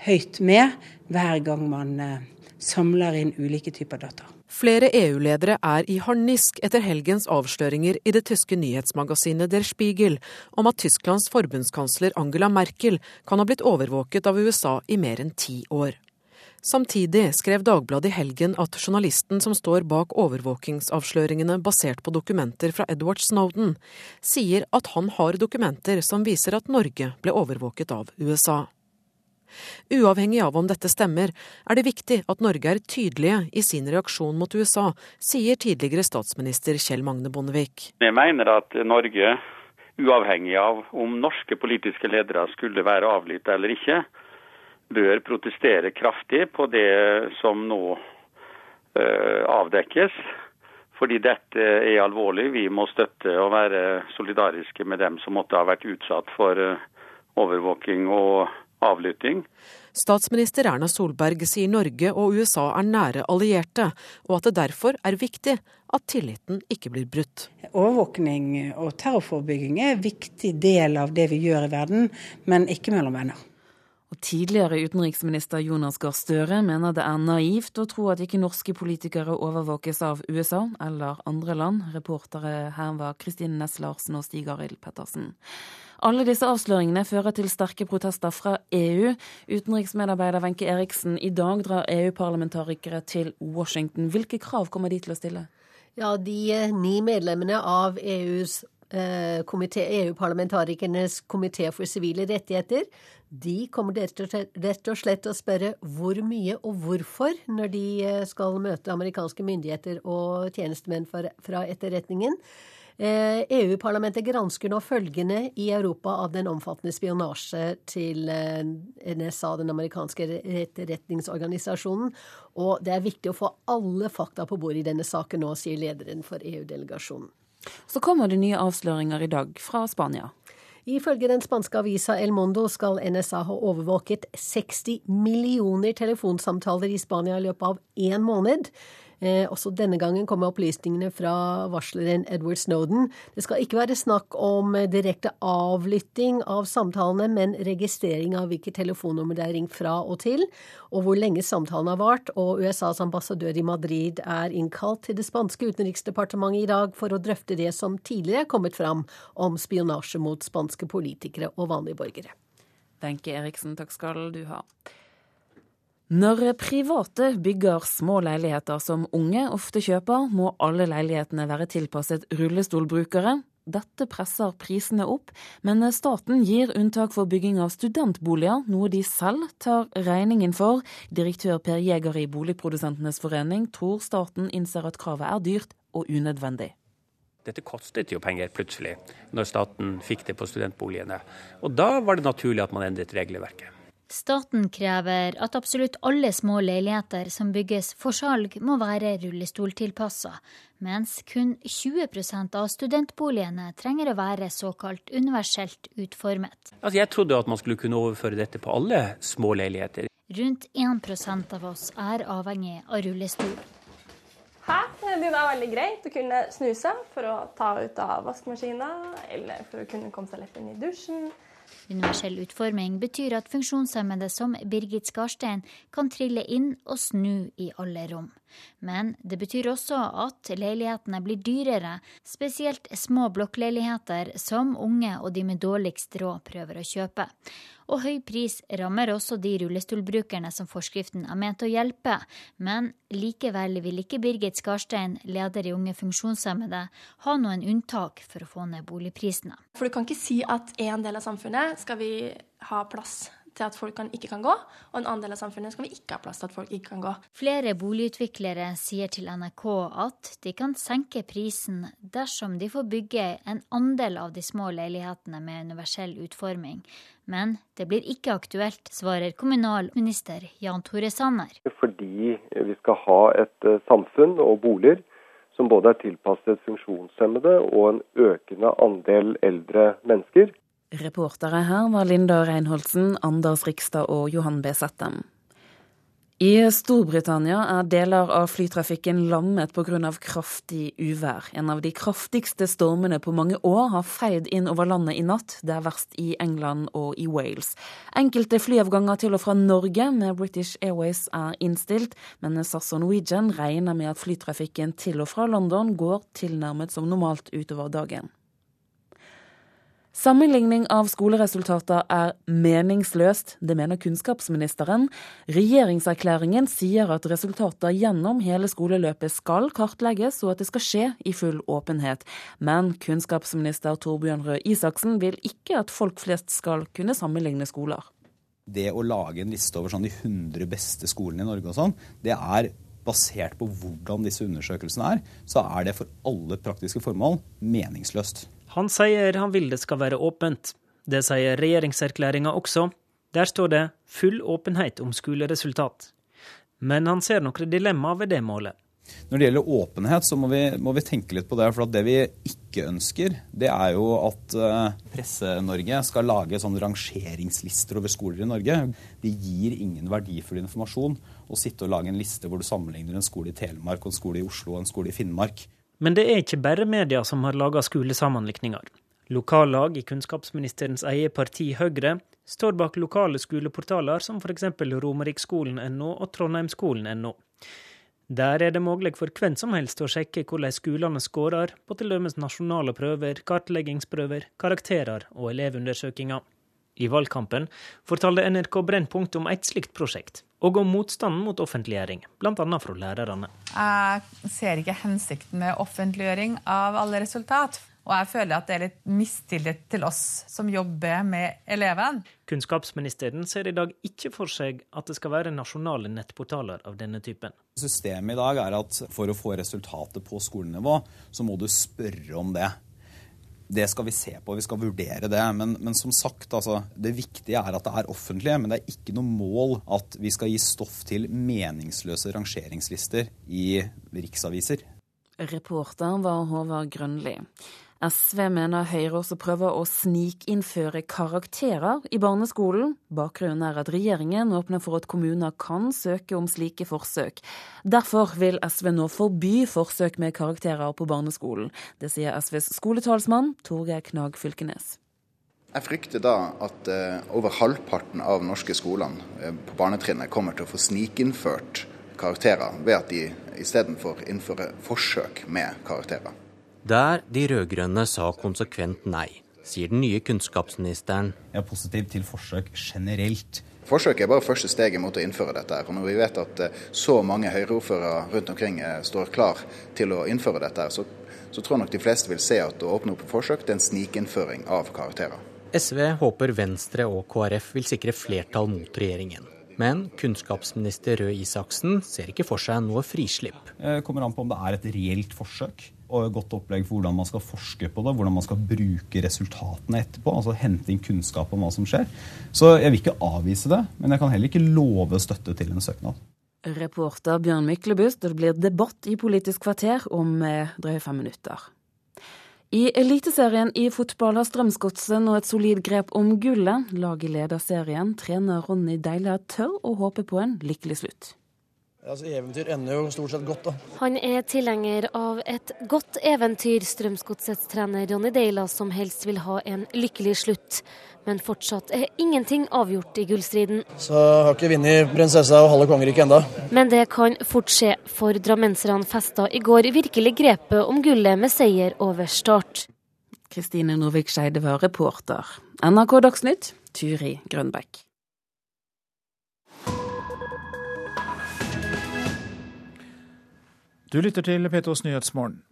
høyt med hver gang man uh, samler inn ulike typer data. Flere EU-ledere er i harnisk etter helgens avsløringer i det tyske nyhetsmagasinet Der Spiegel om at Tysklands forbundskansler Angela Merkel kan ha blitt overvåket av USA i mer enn ti år. Samtidig skrev Dagbladet i helgen at journalisten som står bak overvåkingsavsløringene basert på dokumenter fra Edward Snowden, sier at han har dokumenter som viser at Norge ble overvåket av USA. Uavhengig av om dette stemmer, er det viktig at Norge er tydelige i sin reaksjon mot USA, sier tidligere statsminister Kjell Magne Bondevik. Jeg mener at Norge, uavhengig av om norske politiske ledere skulle være avlyttet eller ikke, bør protestere kraftig på det som nå uh, avdekkes. Fordi dette er alvorlig. Vi må støtte og være solidariske med dem som måtte ha vært utsatt for uh, overvåking og avlytting. Statsminister Erna Solberg sier Norge og USA er nære allierte, og at det derfor er viktig at tilliten ikke blir brutt. Overvåkning og terrorforebygging er en viktig del av det vi gjør i verden, men ikke mellom venner. Og tidligere utenriksminister Jonas Gahr Støre mener det er naivt å tro at ikke norske politikere overvåkes av USA eller andre land. Reportere her var Kristine Næss Larsen og Stig Arild Pettersen. Alle disse avsløringene fører til sterke protester fra EU. Utenriksmedarbeider Wenche Eriksen, i dag drar EU-parlamentarikere til Washington. Hvilke krav kommer de til å stille? Ja, De ni medlemmene av EUs EU-parlamentarikernes komité for sivile rettigheter, de kommer rett og slett til å spørre hvor mye og hvorfor når de skal møte amerikanske myndigheter og tjenestemenn fra etterretningen. EU-parlamentet gransker nå følgende i Europa av den omfattende spionasje til NSA, den amerikanske etterretningsorganisasjonen. Og det er viktig å få alle fakta på bordet i denne saken nå, sier lederen for EU-delegasjonen. Så kommer det nye avsløringer i dag fra Spania. Ifølge den spanske avisa El Mondo skal NSA ha overvåket 60 millioner telefonsamtaler i Spania i løpet av én måned. Eh, også denne gangen kommer opplysningene fra varsleren Edward Snowden. Det skal ikke være snakk om direkte avlytting av samtalene, men registrering av hvilke telefonnummer det er ringt fra og til, og hvor lenge samtalen har vart. Og USAs ambassadør i Madrid er innkalt til det spanske utenriksdepartementet i dag for å drøfte det som tidligere er kommet fram om spionasje mot spanske politikere og vanlige borgere. Wenche Eriksen, takk skal du ha. Når private bygger små leiligheter som unge ofte kjøper, må alle leilighetene være tilpasset rullestolbrukere. Dette presser prisene opp, men staten gir unntak for bygging av studentboliger, noe de selv tar regningen for. Direktør Per Jæger i Boligprodusentenes forening tror staten innser at kravet er dyrt og unødvendig. Dette kostet jo penger plutselig, når staten fikk det på studentboligene. Og da var det naturlig at man endret regelverket. Staten krever at absolutt alle små leiligheter som bygges for salg, må være rullestoltilpassa, mens kun 20% av studentboligene trenger å være såkalt universelt utformet. Altså, jeg trodde at man skulle kunne overføre dette på alle små leiligheter. Rundt 1 av oss er avhengig av rullestol. Her er det veldig greit å kunne snuse for å ta ut av vaskemaskina, eller for å kunne komme seg lett inn i dusjen. Universell utforming betyr at funksjonshemmede som Birgit Skarstein kan trille inn og snu i alle rom. Men det betyr også at leilighetene blir dyrere, spesielt små blokkleiligheter som unge og de med dårligst råd prøver å kjøpe. Og høy pris rammer også de rullestolbrukerne som forskriften er ment å hjelpe. Men likevel vil ikke Birgit Skarstein, leder i Unge funksjonshemmede, ha noen unntak for å få ned boligprisene. For du kan ikke si at en del av samfunnet skal vi ha plass til at folk kan, ikke kan gå, og en annen del av samfunnet skal vi ikke ha plass til at folk ikke kan gå. Flere boligutviklere sier til NRK at de kan senke prisen dersom de får bygge en andel av de små leilighetene med universell utforming. Men det blir ikke aktuelt, svarer kommunalminister Jan Tore Sanner. Fordi vi skal ha et eh, samfunn og boliger som både er tilpasset funksjonshemmede og en økende andel eldre mennesker. Reportere her var Linda Reinholdsen, Anders Rikstad og Johan B. Settem. I Storbritannia er deler av flytrafikken lammet pga. kraftig uvær. En av de kraftigste stormene på mange år har feid inn over landet i natt. Det er verst i England og i Wales. Enkelte flyavganger til og fra Norge med British Airways er innstilt, men SAS og Norwegian regner med at flytrafikken til og fra London går tilnærmet som normalt utover dagen. Sammenligning av skoleresultater er meningsløst, det mener kunnskapsministeren. Regjeringserklæringen sier at resultater gjennom hele skoleløpet skal kartlegges, og at det skal skje i full åpenhet. Men kunnskapsminister Torbjørn Røe Isaksen vil ikke at folk flest skal kunne sammenligne skoler. Det å lage en liste over sånn de 100 beste skolene i Norge og sånn, det er basert på hvordan disse undersøkelsene er, så er det for alle praktiske formål meningsløst. Han sier han vil det skal være åpent. Det sier regjeringserklæringa også. Der står det full åpenhet om skoleresultat. Men han ser noen dilemmaer ved det målet. Når det gjelder åpenhet, så må vi, må vi, tenke litt på det. For det vi ikke ønsker, det er jo at uh, Presse-Norge skal lage sånne rangeringslister over skoler i Norge. Det gir ingen verdifull informasjon å sitte og lage en liste hvor du sammenligner en skole i Telemark, en skole i Oslo og en skole i Finnmark. Men det er ikke bare media som har laga skolesammenlikninger. Lokallag i kunnskapsministerens eget parti Høyre står bak lokale skoleportaler som f.eks. Romeriksskolen.no og Trondheimsskolen.no. Der er det mulig for hvem som helst å sjekke hvordan skolene skårer på t.d. nasjonale prøver, kartleggingsprøver, karakterer og elevundersøkelser. I valgkampen fortalte NRK Brennpunkt om et slikt prosjekt, og om motstanden mot offentliggjøring, bl.a. fra lærerne. Jeg ser ikke hensikten med offentliggjøring av alle resultat. Og jeg føler at det er litt mistillit til oss som jobber med eleven. Kunnskapsministeren ser i dag ikke for seg at det skal være nasjonale nettportaler av denne typen. Systemet i dag er at for å få resultatet på skolenivå, så må du spørre om det det skal vi se på, vi skal vurdere det. Men, men som sagt, altså, det viktige er at det er offentlig. Men det er ikke noe mål at vi skal gi stoff til meningsløse rangeringslister i riksaviser. Reporter var Håvard Grønli. SV mener Høyre også prøver å snikinnføre karakterer i barneskolen. Bakgrunnen er at regjeringen åpner for at kommuner kan søke om slike forsøk. Derfor vil SV nå forby forsøk med karakterer på barneskolen. Det sier SVs skoletalsmann Torgeir Knag Fylkenes. Jeg frykter da at uh, over halvparten av norske skolene uh, på barnetrinnet kommer til å få snikinnført karakterer, ved at de istedenfor innfører forsøk med karakterer. Der de rød-grønne sa konsekvent nei, sier den nye kunnskapsministeren. Jeg er positiv til forsøk generelt. Forsøk er bare første steget mot å innføre dette. her, og Når vi vet at eh, så mange Høyre-ordførere rundt omkring eh, står klar til å innføre dette, så, så tror jeg nok de fleste vil se at å åpne opp for forsøk det er en snikinnføring av karakterer. SV håper Venstre og KrF vil sikre flertall mot regjeringen. Men kunnskapsminister Røe Isaksen ser ikke for seg noe frislipp. Det kommer an på om det er et reelt forsøk godt opplegg for hvordan man skal forske på det, hvordan man skal bruke resultatene etterpå. altså Hente inn kunnskap om hva som skjer. Så jeg vil ikke avvise det, men jeg kan heller ikke love støtte til en søknad. Reporter Bjørn Myklebust, det blir debatt i Politisk kvarter om eh, drøye fem minutter. I Eliteserien i fotball har Strømsgodset nå et solid grep om gullet. Laget leder serien. Trener Ronny Deila tør å håpe på en lykkelig slutt. Altså, Eventyr ender jo stort sett godt, da. Han er tilhenger av et godt eventyr, Strømsgodsets trener Ronny Deila, som helst vil ha en lykkelig slutt. Men fortsatt er ingenting avgjort i gullstriden. Så har ikke vunnet prinsessa og halve kongeriket enda. Men det kan fort skje, for drammenserne festa i går virkelig grepet om gullet med seier over start. Kristine Norvik Skeide var reporter. NRK Dagsnytt, Turi Grønbekk. Du lytter til P2s Nyhetsmorgen.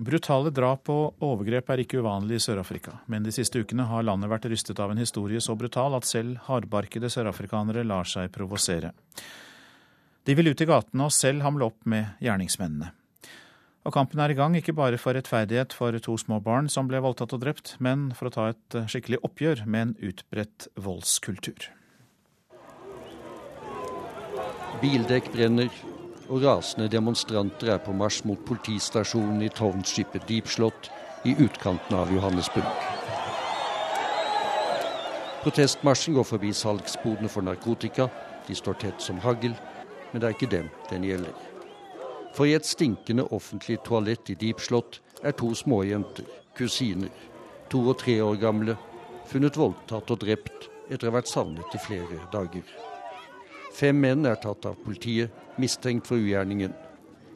Brutale drap og overgrep er ikke uvanlig i Sør-Afrika, men de siste ukene har landet vært rystet av en historie så brutal at selv hardbarkede sørafrikanere lar seg provosere. De vil ut i gatene og selv hamle opp med gjerningsmennene. Og kampen er i gang, ikke bare for rettferdighet for to små barn som ble voldtatt og drept, men for å ta et skikkelig oppgjør med en utbredt voldskultur. Bildekk brenner, og rasende demonstranter er på marsj mot politistasjonen i townshipet Deepslott i utkanten av Johannesburg. Protestmarsjen går forbi salgsbodene for narkotika. De står tett som hagl, men det er ikke dem den gjelder. For i et stinkende offentlig toalett i Deepslott er to småjenter, kusiner, to og tre år gamle, funnet voldtatt og drept etter å ha vært savnet i flere dager. Fem menn er tatt av politiet, mistenkt for ugjerningen.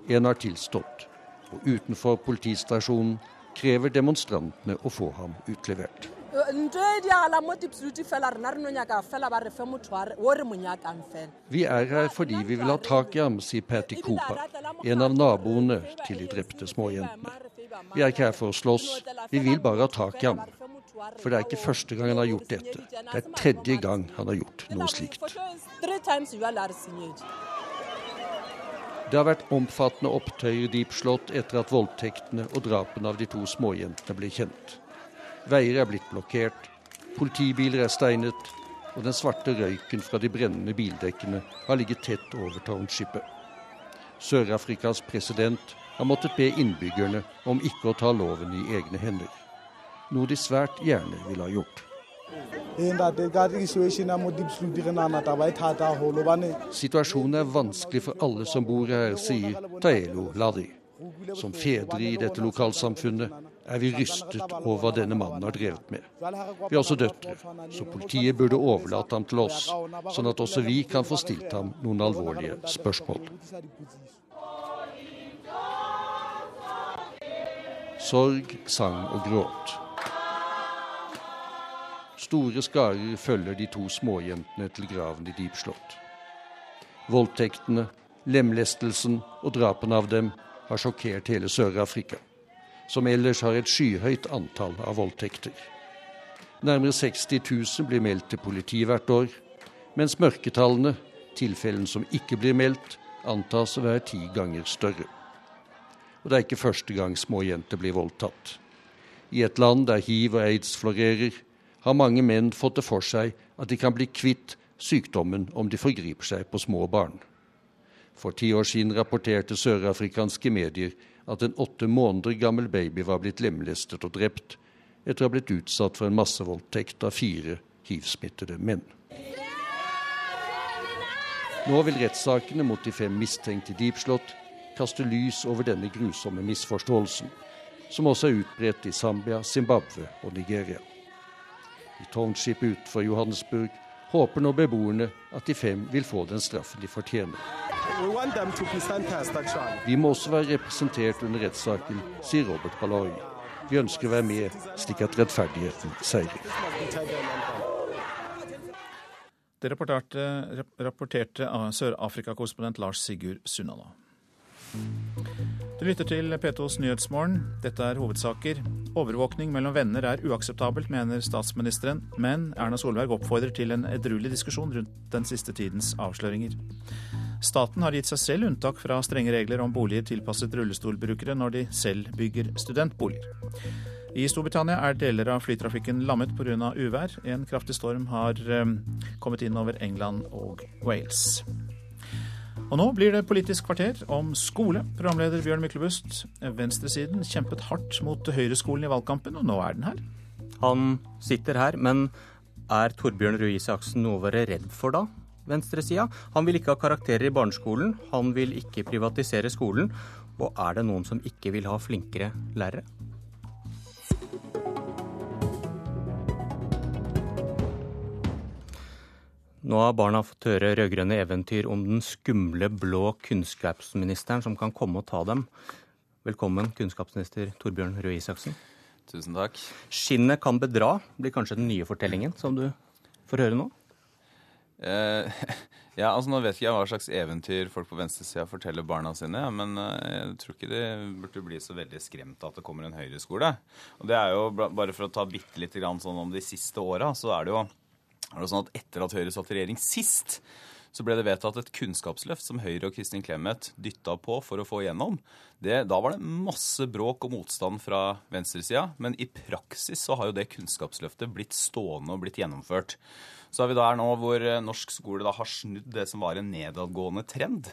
En har tilstått. Og utenfor politistasjonen krever demonstrantene å få ham utlevert. Vi er her fordi vi vil ha tak i ham, sier Patti Cooper, en av naboene til de drepte småjentene. Vi er ikke her for å slåss, vi vil bare ha tak i ham. For det er ikke første gang han har gjort dette. Det er tredje gang han har gjort noe slikt. Det har vært omfattende opptøyer i Deep Slott etter at voldtektene og drapene av de to småjentene ble kjent. Veier er blitt blokkert, politibiler er steinet, og den svarte røyken fra de brennende bildekkene har ligget tett over townshipet. Sør-Afrikas president har måttet be innbyggerne om ikke å ta loven i egne hender noe de svært gjerne ville ha gjort. Situasjonen er vanskelig for alle som bor her, sier Taelo Ladi. Som fedre i dette lokalsamfunnet er vi rystet over hva denne mannen har drevet med. Vi har også døtre, så politiet burde overlate ham til oss, sånn at også vi kan få stilt ham noen alvorlige spørsmål. Sorg, sang og gråt. Store skarer følger de to småjentene til graven i Deepslott. Voldtektene, lemlestelsen og drapene av dem har sjokkert hele Sør-Afrika, som ellers har et skyhøyt antall av voldtekter. Nærmere 60 000 blir meldt til politiet hvert år, mens mørketallene, tilfellene som ikke blir meldt, antas å være ti ganger større. Og det er ikke første gang småjenter blir voldtatt. I et land der hiv og aids florerer, har mange menn fått det for seg at de kan bli kvitt sykdommen om de forgriper seg på små barn. For ti år siden rapporterte sørafrikanske medier at en åtte måneder gammel baby var blitt lemlestet og drept etter å ha blitt utsatt for en massevoldtekt av fire hivsmittede menn. Nå vil rettssakene mot de fem mistenkte i Deepslott kaste lys over denne grusomme misforståelsen, som også er utbredt i Zambia, Zimbabwe og Nigeria. I township utenfor Johannesburg håper nå beboerne at de fem vil få den straffen de fortjener. Vi må også være representert under rettssaken, sier Robert Baloy. Vi ønsker å være med, slik at rettferdigheten seirer. Det rapporterte, rapporterte Sør-Afrika-korrespondent Lars Sigurd Sunnala. Du lytter til P2s Nyhetsmorgen. Dette er hovedsaker. Overvåkning mellom venner er uakseptabelt, mener statsministeren. Men Erna Solberg oppfordrer til en edruelig diskusjon rundt den siste tidens avsløringer. Staten har gitt seg selv unntak fra strenge regler om boliger tilpasset rullestolbrukere når de selv bygger studentboliger. I Storbritannia er deler av flytrafikken lammet pga. uvær. En kraftig storm har eh, kommet inn over England og Wales. Og nå blir det Politisk kvarter om skole. Programleder Bjørn Myklebust. Venstresiden kjempet hardt mot Høyreskolen i valgkampen, og nå er den her. Han sitter her, men er Torbjørn Røe Isaksen noe å være redd for da? venstresida. Han vil ikke ha karakterer i barneskolen, han vil ikke privatisere skolen. Og er det noen som ikke vil ha flinkere lærere? Nå har barna fått høre rød-grønne eventyr om den skumle blå kunnskapsministeren som kan komme og ta dem. Velkommen, kunnskapsminister Torbjørn Røe Isaksen. Tusen takk. Skinnet kan bedra blir kanskje den nye fortellingen som du får høre nå? Uh, ja, altså Nå vet ikke jeg hva slags eventyr folk på venstresida forteller barna sine, men eh, jeg tror ikke de burde bli så veldig skremt av at det kommer en høyreskole. Og det er jo, Bare for å ta bitte litt sånn om de siste åra, så er det jo er det sånn at etter at Høyre satt i regjering sist, så ble det vedtatt et kunnskapsløft som Høyre og Kristin Clemet dytta på for å få igjennom. Det, da var det masse bråk og motstand fra venstresida, men i praksis så har jo det kunnskapsløftet blitt stående og blitt gjennomført. Så er vi der nå hvor eh, norsk skole da har snudd det som var en nedadgående trend.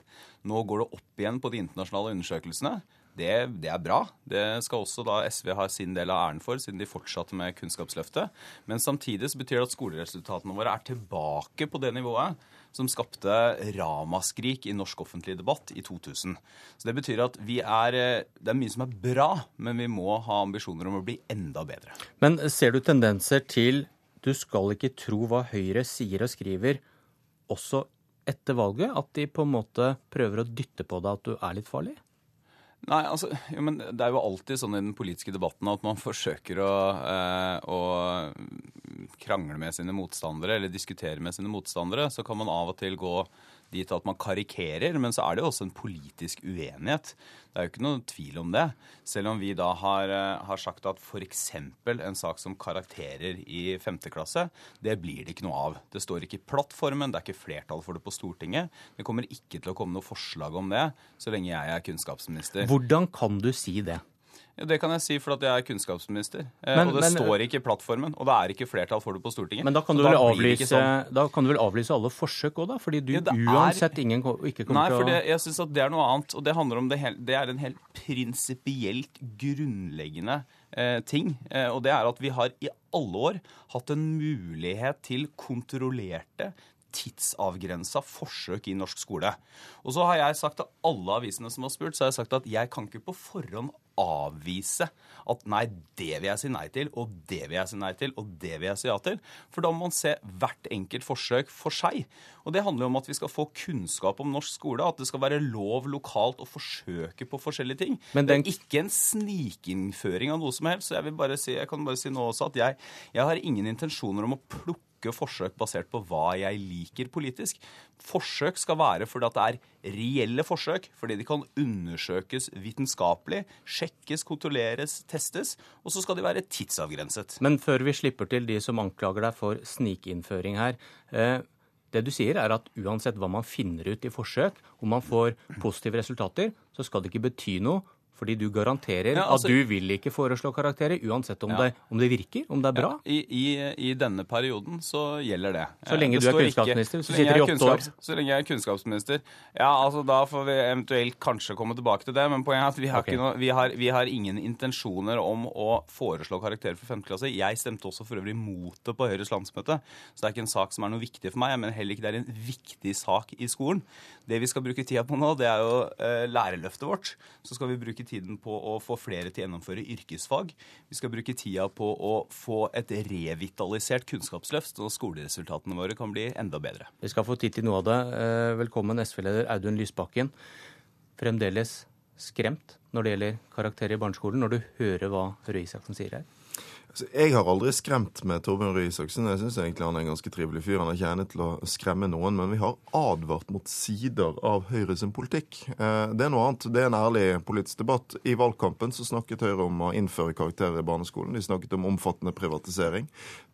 Nå går det opp igjen på de internasjonale undersøkelsene. Det, det, er bra. Det skal også da SV ha sin del av æren for, siden de fortsatte med Kunnskapsløftet. Men samtidig så betyr det at skoleresultatene våre er tilbake på det nivået som skapte ramaskrik i norsk offentlig debatt i 2000. Så Det betyr at vi er, det er mye som er bra, men vi må ha ambisjoner om å bli enda bedre. Men ser du tendenser til du skal ikke tro hva Høyre sier og skriver, også etter valget? At de på en måte prøver å dytte på deg at du er litt farlig? Nei, altså, jo, men Det er jo alltid sånn i den politiske debatten at man forsøker å, eh, å, krangle med sine motstandere eller diskutere med sine motstandere. Så kan man av og til gå dit at man karikerer, men så er det jo også en politisk uenighet. Det er jo ikke noe tvil om det. Selv om vi da har, eh, har sagt at f.eks. en sak som karakterer i femte klasse, det blir det ikke noe av. Det står ikke i plattformen, det er ikke flertall for det på Stortinget. Det kommer ikke til å komme noe forslag om det så lenge jeg er kunnskapsminister. Hvordan kan du si det? Ja, Det kan jeg si fordi jeg er kunnskapsminister. Eh, men, og det men, står ikke i plattformen. Og det er ikke flertall for det på Stortinget. Men da kan du, vel avlyse, sånn. da kan du vel avlyse alle forsøk òg, da? Fordi du ja, uansett ingen ikke kommer til å Nei, for jeg syns at det er noe annet. Og det handler om det, det er en helt prinsipielt grunnleggende eh, ting. Eh, og det er at vi har i alle år hatt en mulighet til kontrollerte tidsavgrensa forsøk i norsk skole. Og så har jeg sagt til alle avisene som har spurt, så har jeg sagt at jeg kan ikke på forhånd avvise at nei, det vil jeg si nei til, og det vil jeg si nei til, og det vil jeg si ja til. For da må man se hvert enkelt forsøk for seg. Og det handler jo om at vi skal få kunnskap om norsk skole, at det skal være lov lokalt å forsøke på forskjellige ting. Men den... Det er ikke en snikinnføring av noe som helst. Så jeg vil bare si, jeg kan bare si nå også at jeg, jeg har ingen intensjoner om å plukke forsøk basert på hva jeg liker politisk. Forsøk skal være fordi at det er reelle forsøk, fordi de kan undersøkes vitenskapelig, sjekkes, kontrolleres, testes, og så skal de være tidsavgrenset. Men før vi slipper til de som anklager deg for snikinnføring her. Eh, det du sier er at uansett hva man finner ut i forsøk, om man får positive resultater, så skal det ikke bety noe fordi du garanterer ja, altså, at du vil ikke foreslå karakterer, uansett om, ja. det, om det, virker, om det er bra? Ja, i, i, i, denne perioden så gjelder det. Så lenge det du er kunnskapsminister, ikke, så sitter du i åtte år? Så lenge jeg er kunnskapsminister. Ja, altså da får vi eventuelt kanskje komme tilbake til det, men poenget er at vi har, okay. noe, vi har, vi har ingen intensjoner om å foreslå karakterer for femte klasse. Jeg stemte også for øvrig mot det på Høyres landsmøte, så det er ikke en sak som er noe viktig for meg, men heller ikke det er en viktig sak i skolen. Det vi skal bruke tida på nå, det er jo uh, lærerløftet vårt. Så skal vi bruke tiden på å få flere til å gjennomføre yrkesfag. Vi skal bruke tida på å få et revitalisert kunnskapsløft, og skoleresultatene våre kan bli enda bedre. Vi skal få tid til noe av det. Eh, velkommen, SV-leder Audun Lysbakken. Fremdeles skremt når det gjelder karakterer i barneskolen, når du hører hva Røe Isaksen sier her? Jeg har aldri skremt med Torbjørn Røe Isaksen. Jeg syns egentlig han er en ganske trivelig fyr. Han er ikke egnet til å skremme noen, men vi har advart mot sider av Høyre sin politikk. Eh, det er noe annet. Det er en ærlig politisk debatt. I valgkampen så snakket Høyre om å innføre karakterer i barneskolen. De snakket om omfattende privatisering.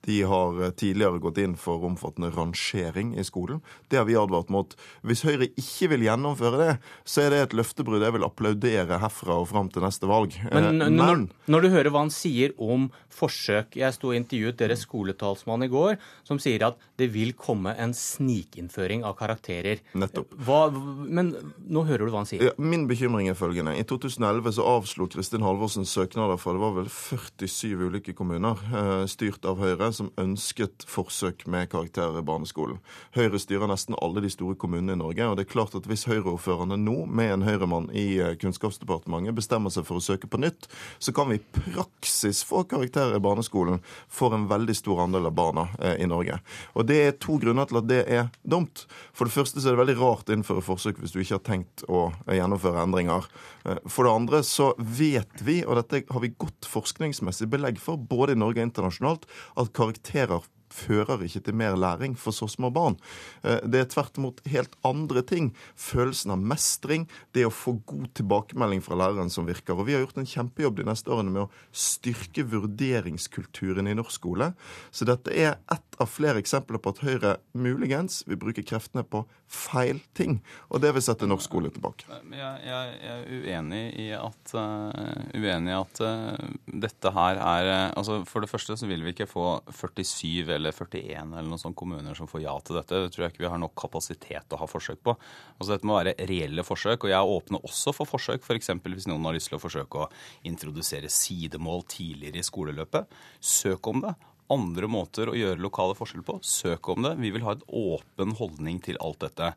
De har eh, tidligere gått inn for omfattende rangering i skolen. Det har vi advart mot. Hvis Høyre ikke vil gjennomføre det, så er det et løftebrudd jeg vil applaudere herfra og fram til neste valg. Men, eh, men når, når, du hører hva han sier om forsøk. Jeg sto og intervjuet deres skoletalsmann i går, som sier at det vil komme en snikinnføring av karakterer. Nettopp. Hva, men nå hører du hva han sier. Ja, min bekymring er følgende. I 2011 så avslo Kristin Halvorsen søknader fra det var vel 47 ulike kommuner, eh, styrt av Høyre, som ønsket forsøk med karakterer i barneskolen. Høyre styrer nesten alle de store kommunene i Norge, og det er klart at hvis Høyre-ordførerne nå, med en Høyre-mann i eh, Kunnskapsdepartementet, bestemmer seg for å søke på nytt, så kan vi i praksis få karakterer i barneskolen for en veldig stor andel av barna eh, i Norge. Og Det er to grunner til at det er dumt. For det første så er det veldig rart å innføre forsøk hvis du ikke har tenkt å eh, gjennomføre endringer. For det andre så vet vi, og dette har vi godt forskningsmessig belegg for, både i Norge og internasjonalt, at karakterer fører ikke til mer læring for så små barn. Eh, det er tvert imot helt andre ting. Følelsen av mestring, det å få god tilbakemelding fra læreren som virker. Og vi har gjort en kjempejobb de neste årene med å styrke vurderingskulturen i norsk skole. Så dette er ett av flere eksempler på at Høyre muligens vil bruke kreftene på feil ting. Og det vil sette norsk skole tilbake. Jeg, er uenig i at, uh, uenig at uh, dette her er uh, altså For det første så vil vi ikke få 47 eller 41 eller noen sånne kommuner som får ja til dette. Det tror jeg ikke vi har nok kapasitet til å ha forsøk på. Altså Dette må være reelle forsøk. Og jeg åpner også for forsøk, f.eks. For hvis noen har lyst til å forsøke å introdusere sidemål tidligere i skoleløpet. Søk om det andre måter å gjøre lokale forskjell på. Søk om det. Vi vil ha en åpen holdning til alt dette.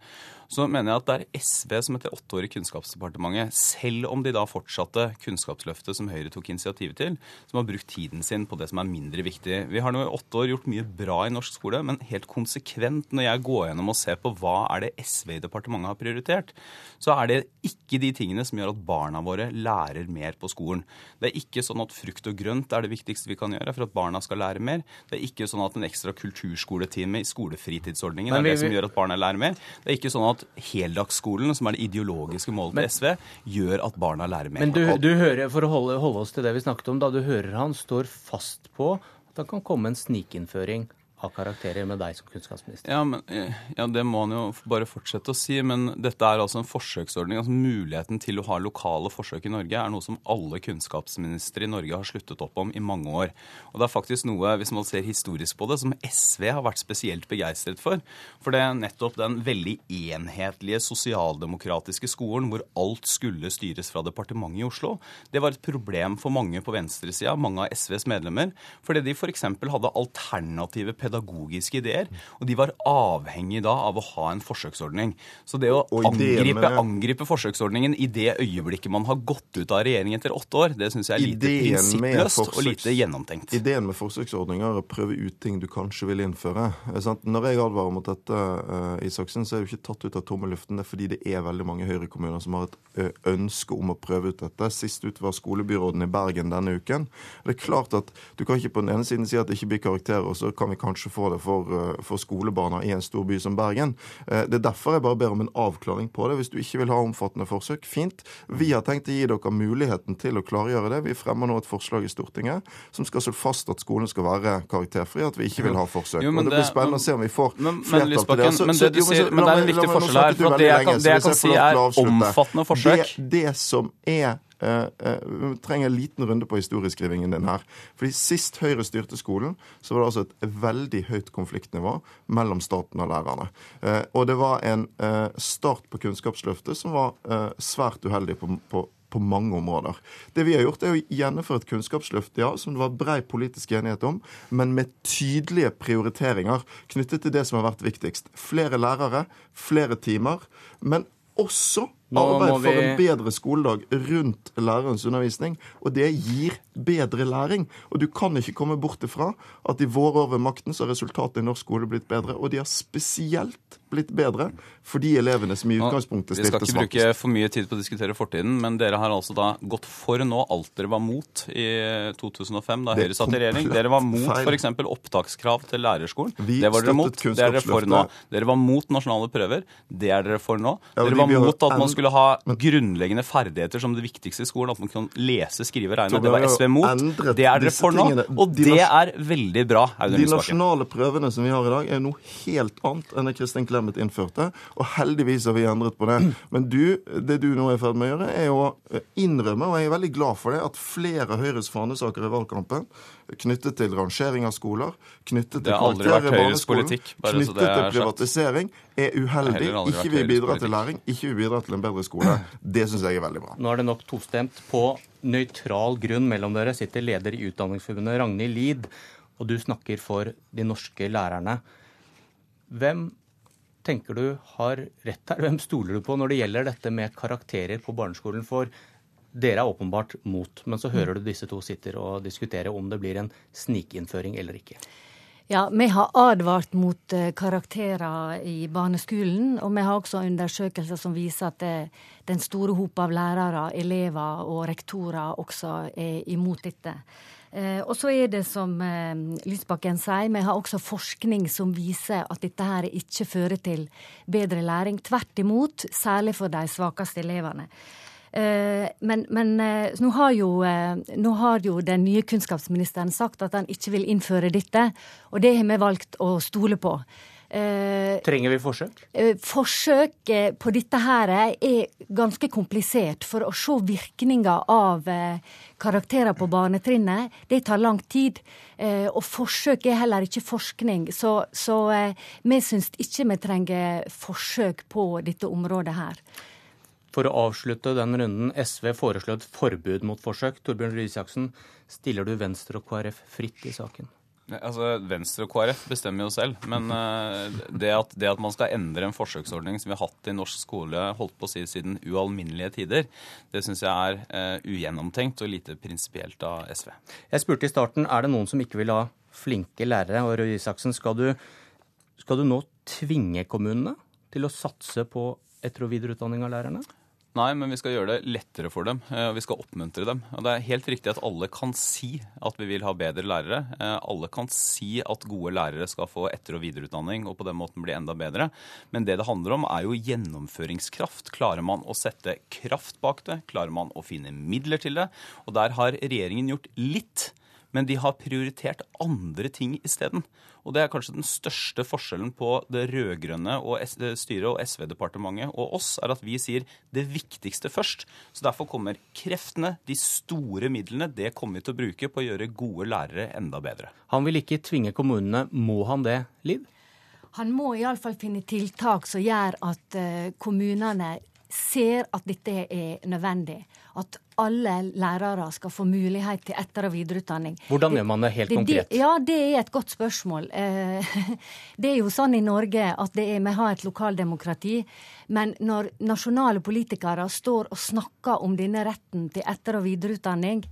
Så mener jeg at det er SV som etter åtte år i Kunnskapsdepartementet, selv om de da fortsatte Kunnskapsløftet som Høyre tok initiativet til, som har brukt tiden sin på det som er mindre viktig. Vi har nå i åtte år gjort mye bra i norsk skole, men helt konsekvent når jeg går gjennom og ser på hva er det SV i departementet har prioritert, så er det ikke de tingene som gjør at barna våre lærer mer på skolen. Det er ikke sånn at frukt og grønt er det viktigste vi kan gjøre for at barna skal lære mer. Det er ikke sånn at en ekstra kulturskoletime i skolefritidsordningen er det som gjør at barna lærer mer. Det er ikke sånn at heldagsskolen, som er det ideologiske målet til SV, gjør at barna lærer mer. Men du, du hører, for å holde, holde, oss til det vi snakket om, da du hører han står fast på at det kan komme en snikinnføring av karakterer med deg som kunnskapsminister. Ja, men, eh, ja, Det må han jo bare fortsette å si. Men dette er altså en forsøksordning. altså Muligheten til å ha lokale forsøk i Norge er noe som alle kunnskapsministre i Norge har sluttet opp om i mange år. Og det er faktisk noe, hvis man ser historisk på det, som SV har vært spesielt begeistret for. For det er nettopp den veldig enhetlige sosialdemokratiske skolen hvor alt skulle styres fra departementet i Oslo. Det var et problem for mange på venstresida, mange av SVs medlemmer, fordi de f.eks. hadde alternative pedagogiske ideer. Og de var avhengig da av å ha en forsøksordning. Så det å angripe, angripe, forsøksordningen i det øyeblikket man har gått ut av regjering etter åtte år, det syns jeg er lite prinsippløst forsøks... og lite gjennomtenkt. Ideen med forsøksordninger er å prøve ut ting du kanskje vil innføre. Når jeg advarer mot dette Isaksen, i Saksen, så er det jo ikke tatt ut av tomme luften. Det er fordi det er veldig mange Høyre-kommuner som har et uh, ønske om å prøve ut dette. Sist ut var skolebyråden i Bergen denne uken. Det er klart at Du kan ikke på den ene siden si at det ikke blir karakterer, og så kan vi kanskje få det for, uh, for skolebarna i en stor by som Bergen. Det er derfor jeg bare ber om en avklaring på det. Hvis du ikke vil ha omfattende forsøk, fint. Vi har tenkt å gi dere muligheten til å klargjøre det. Vi fremmer nå et forslag i Stortinget som skal slå fast at skolen skal være karakterfri, at vi ikke vil ha forsøk. Jo, og Det blir spennende å se om vi får flertall til det. Så, men, det, du sier, men det er en viktig forskjell her. for Det jeg kan, det jeg kan si, er omfattende forsøk. Det, det som er vi trenger en liten runde på historieskrivingen din her. Fordi Sist Høyre styrte skolen, så var det altså et veldig høyt konfliktnivå mellom staten og lærerne. Uh, og det var en start på Kunnskapsløftet som var svært uheldig på, på på mange områder. Det vi har gjort, er å gjennomføre et kunnskapsløft ja, som det var brei politisk enighet om, men med tydelige prioriteringer knyttet til det som har vært viktigst. Flere lærere, flere timer, men også arbeid for en bedre skoledag rundt lærerens undervisning. Og det gir bedre læring. Og du kan ikke komme bort ifra at i våre år ved makten så har resultatet i norsk skole blitt bedre. Og de har spesielt blitt bedre for de elevene som i utgangspunktet stilte svakest. Vi skal ikke bruke for mye tid på å diskutere fortiden, men dere har altså da gått for nå alt dere var mot i 2005, da Høyre satt i regjering. Dere var mot f.eks. opptakskrav til lærerskolen. Vi det var dere mot. Det er dere for nå. Dere var mot nasjonale prøver. Det er dere for nå. Dere var mot at man skulle ha grunnleggende ferdigheter som det viktigste i skolen. At man kan lese, skrive, regne. Det var SV mot. Det er dere for nå. Og det er veldig bra. De nasjonale prøvene som vi har i dag, er noe helt annet enn det Kristin Clemet innførte. Og heldigvis har vi endret på det. Men du, det du nå er i ferd med å gjøre, er å innrømme, og jeg er veldig glad for det, at flere av Høyres fanesaker i valgkampen knyttet til rangering av skoler, knyttet til karakterer i barneskolen, knyttet til privatisering, er uheldig. Ikke vil bidra til læring, ikke vil bidra til en bedre skole. Det syns jeg er veldig bra. Nå er det nok tostemt. På nøytral grunn mellom dere sitter leder i Utdanningsforbundet, Ragnhild Lid, og du snakker for de norske lærerne. Hvem tenker du har rett her? Hvem stoler du på når det gjelder dette med karakterer på barneskolen? For dere er åpenbart mot, men så hører du disse to sitter og diskutere om det blir en snikinnføring eller ikke. Ja, vi har advart mot uh, karakterer i barneskolen. Og vi har også undersøkelser som viser at det, den store hop av lærere, elever og rektorer også er imot dette. Uh, og så er det som Lysbakken sier, vi har også forskning som viser at dette her ikke fører til bedre læring. Tvert imot, særlig for de svakeste elevene. Eh, men, men eh, nå, har jo, eh, nå, har jo, den nye kunnskapsministeren sagt at han ikke vil innføre dette, og det har vi valgt å stole på. Trenger vi forsøk? Forsøk på dette her er ganske komplisert. For å se virkninger av karakterer på barnetrinnet, det tar lang tid. Og forsøk er heller ikke forskning. Så, så vi syns ikke vi trenger forsøk på dette området her. For å avslutte den runden, SV foreslo et forbud mot forsøk. Torbjørn Røe Isaksen, stiller du Venstre og KrF fritt i saken? Altså, Venstre og KrF bestemmer jo selv. Men uh, det, at, det, at, man skal endre en forsøksordning som vi har hatt i norsk skole holdt på å si siden ualminnelige tider, det syns jeg er uh, ugjennomtenkt og lite prinsipielt av SV. Jeg spurte i starten er det noen som ikke vil ha flinke lærere. Og Røe Isaksen, skal du, skal du nå tvinge kommunene til å satse på etter- og videreutdanning av lærerne? Nei, men vi skal gjøre det lettere for dem. Eh, vi skal oppmuntre dem. Og det er helt riktig at alle kan si at vi vil ha bedre lærere. Eh, alle kan si at gode lærere skal få etter- og videreutdanning og på den måten bli enda bedre. Men det det handler om, er jo gjennomføringskraft. Klarer man å sette kraft bak det? Klarer man å finne midler til det? Og der har regjeringen gjort litt men de har prioritert andre ting isteden. Og det er kanskje den største forskjellen på det rød-grønne styret og SV-departementet og oss, er at vi sier det viktigste først. Så derfor kommer kreftene, de store midlene, det kommer vi til å bruke på å gjøre gode lærere enda bedre. Han vil ikke tvinge kommunene. Må han det, Liv? Han må iallfall finne tiltak som gjør at eh, kommunene ser at dette er nødvendig. At alle lærere skal få mulighet til etter- og videreutdanning. Hvordan gjør man det helt det, konkret? Det, ja, Det er et godt spørsmål. Eh, det er jo sånn i Norge at er, vi har et lokaldemokrati. Men når nasjonale politikere står og snakker om denne retten til etter- og videreutdanning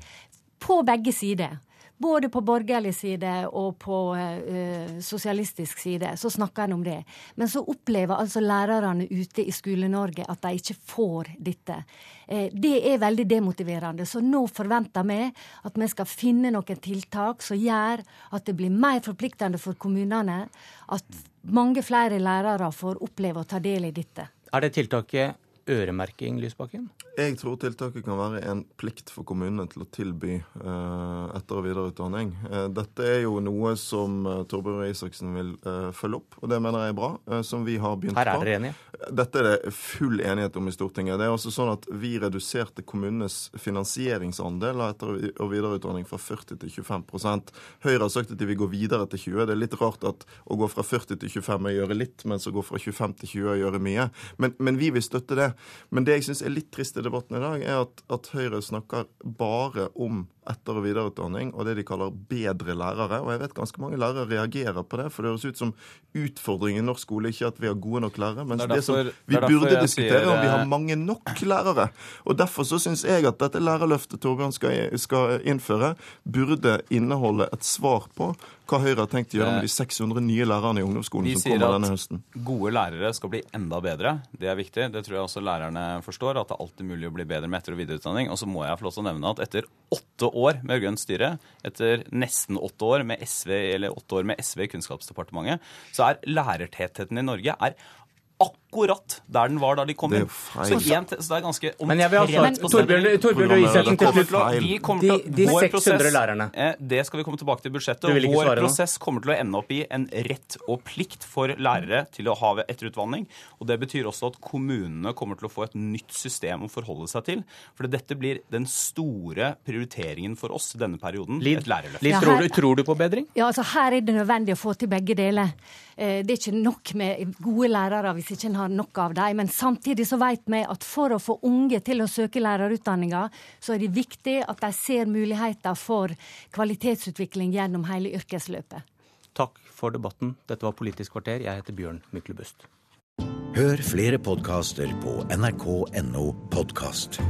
på begge sider både på borgerlig side og på uh, sosialistisk side så snakker en om det. Men så opplever altså lærerne ute i Skole-Norge at de ikke får dette. Uh, det er veldig demotiverende. Så nå forventer vi at vi skal finne noen tiltak som gjør at det blir mer forpliktende for kommunene. At mange flere lærere får oppleve å ta del i dette. Er det tiltaket øremerking, Lysbakken? Jeg tror tiltaket kan være en plikt for kommunene til å tilby uh, etter- og videreutdanning. Uh, dette er jo noe som uh, Torbjørn Røe Isaksen vil følge opp, og det mener jeg er bra. som vi har begynt på. Her er dere enige? Dette er det full enighet om i Stortinget. Det er også sånn at Vi reduserte kommunenes finansieringsandel av etter- og videreutdanning fra 40 til 25% Høyre har sagt at de vil gå videre til 20 Det er litt rart at å gå fra 40 til 25 er å gjøre litt, mens å gå fra 25 til 20 er å gjøre mye. Men, men vi vil støtte det. Men det jeg syns er litt trist i debatten i dag, er at, at Høyre snakker bare om etter- og videreutdanning og det de kaller bedre lærere. Og jeg vet ganske mange lærere reagerer på det, for det høres ut som utfordringen i norsk skole ikke at vi har gode nok lærere, men det, det, som vi det burde diskutere, sier, om vi har mange nok lærere. Og Derfor så syns jeg at dette lærerløftet Torbjørn skal, skal innføre, burde inneholde et svar på hva Høyre har tenkt å gjøre med de 600 nye lærerne i ungdomsskolen Vi som kommer denne høsten. Vi sier at gode lærere skal bli enda bedre. Det er viktig. Det tror jeg også lærerne forstår. At det er alltid mulig å bli bedre med etter- og videreutdanning. Og så må jeg få lov til å nevne at etter åtte år med rød-grønt styre, etter nesten åtte år med SV, eller åtte år med SV i Kunnskapsdepartementet, så er lærertettheten i Norge er akkurat der den var da de kom inn. Så, igjen, så det er ganske Men jeg vil ha svar. omtrent på Torbjørn, stedet. Torbjørn Røe Isaksen til slutt. Vi kommer til De- de 600 prosess- lærerne. Eh, Det skal vi komme tilbake til i budsjettet. Vår prosess kommer til å ende opp i en rett og plikt for lærere til å ha etterutdanning. Og det betyr også at kommunene kommer til å få et nytt system å forholde seg til. For dette blir den store prioriteringen for oss denne perioden. Liv, et lærerløft. Liv tror, du, tror du på bedring? Ja, altså Her er det nødvendig å få til begge deler. Eh, Det er ikke nok med gode lærere hvis ikke en har nok av dem. Men samtidig så vet vi at for å få unge til å søke lærerutdanninga, så er det viktig at de ser muligheter for kvalitetsutvikling gjennom hele yrkesløpet. Takk for debatten. Dette var Politisk kvarter. Jeg heter Bjørn Myklebust. Hør flere podkaster på nrk.no podkast.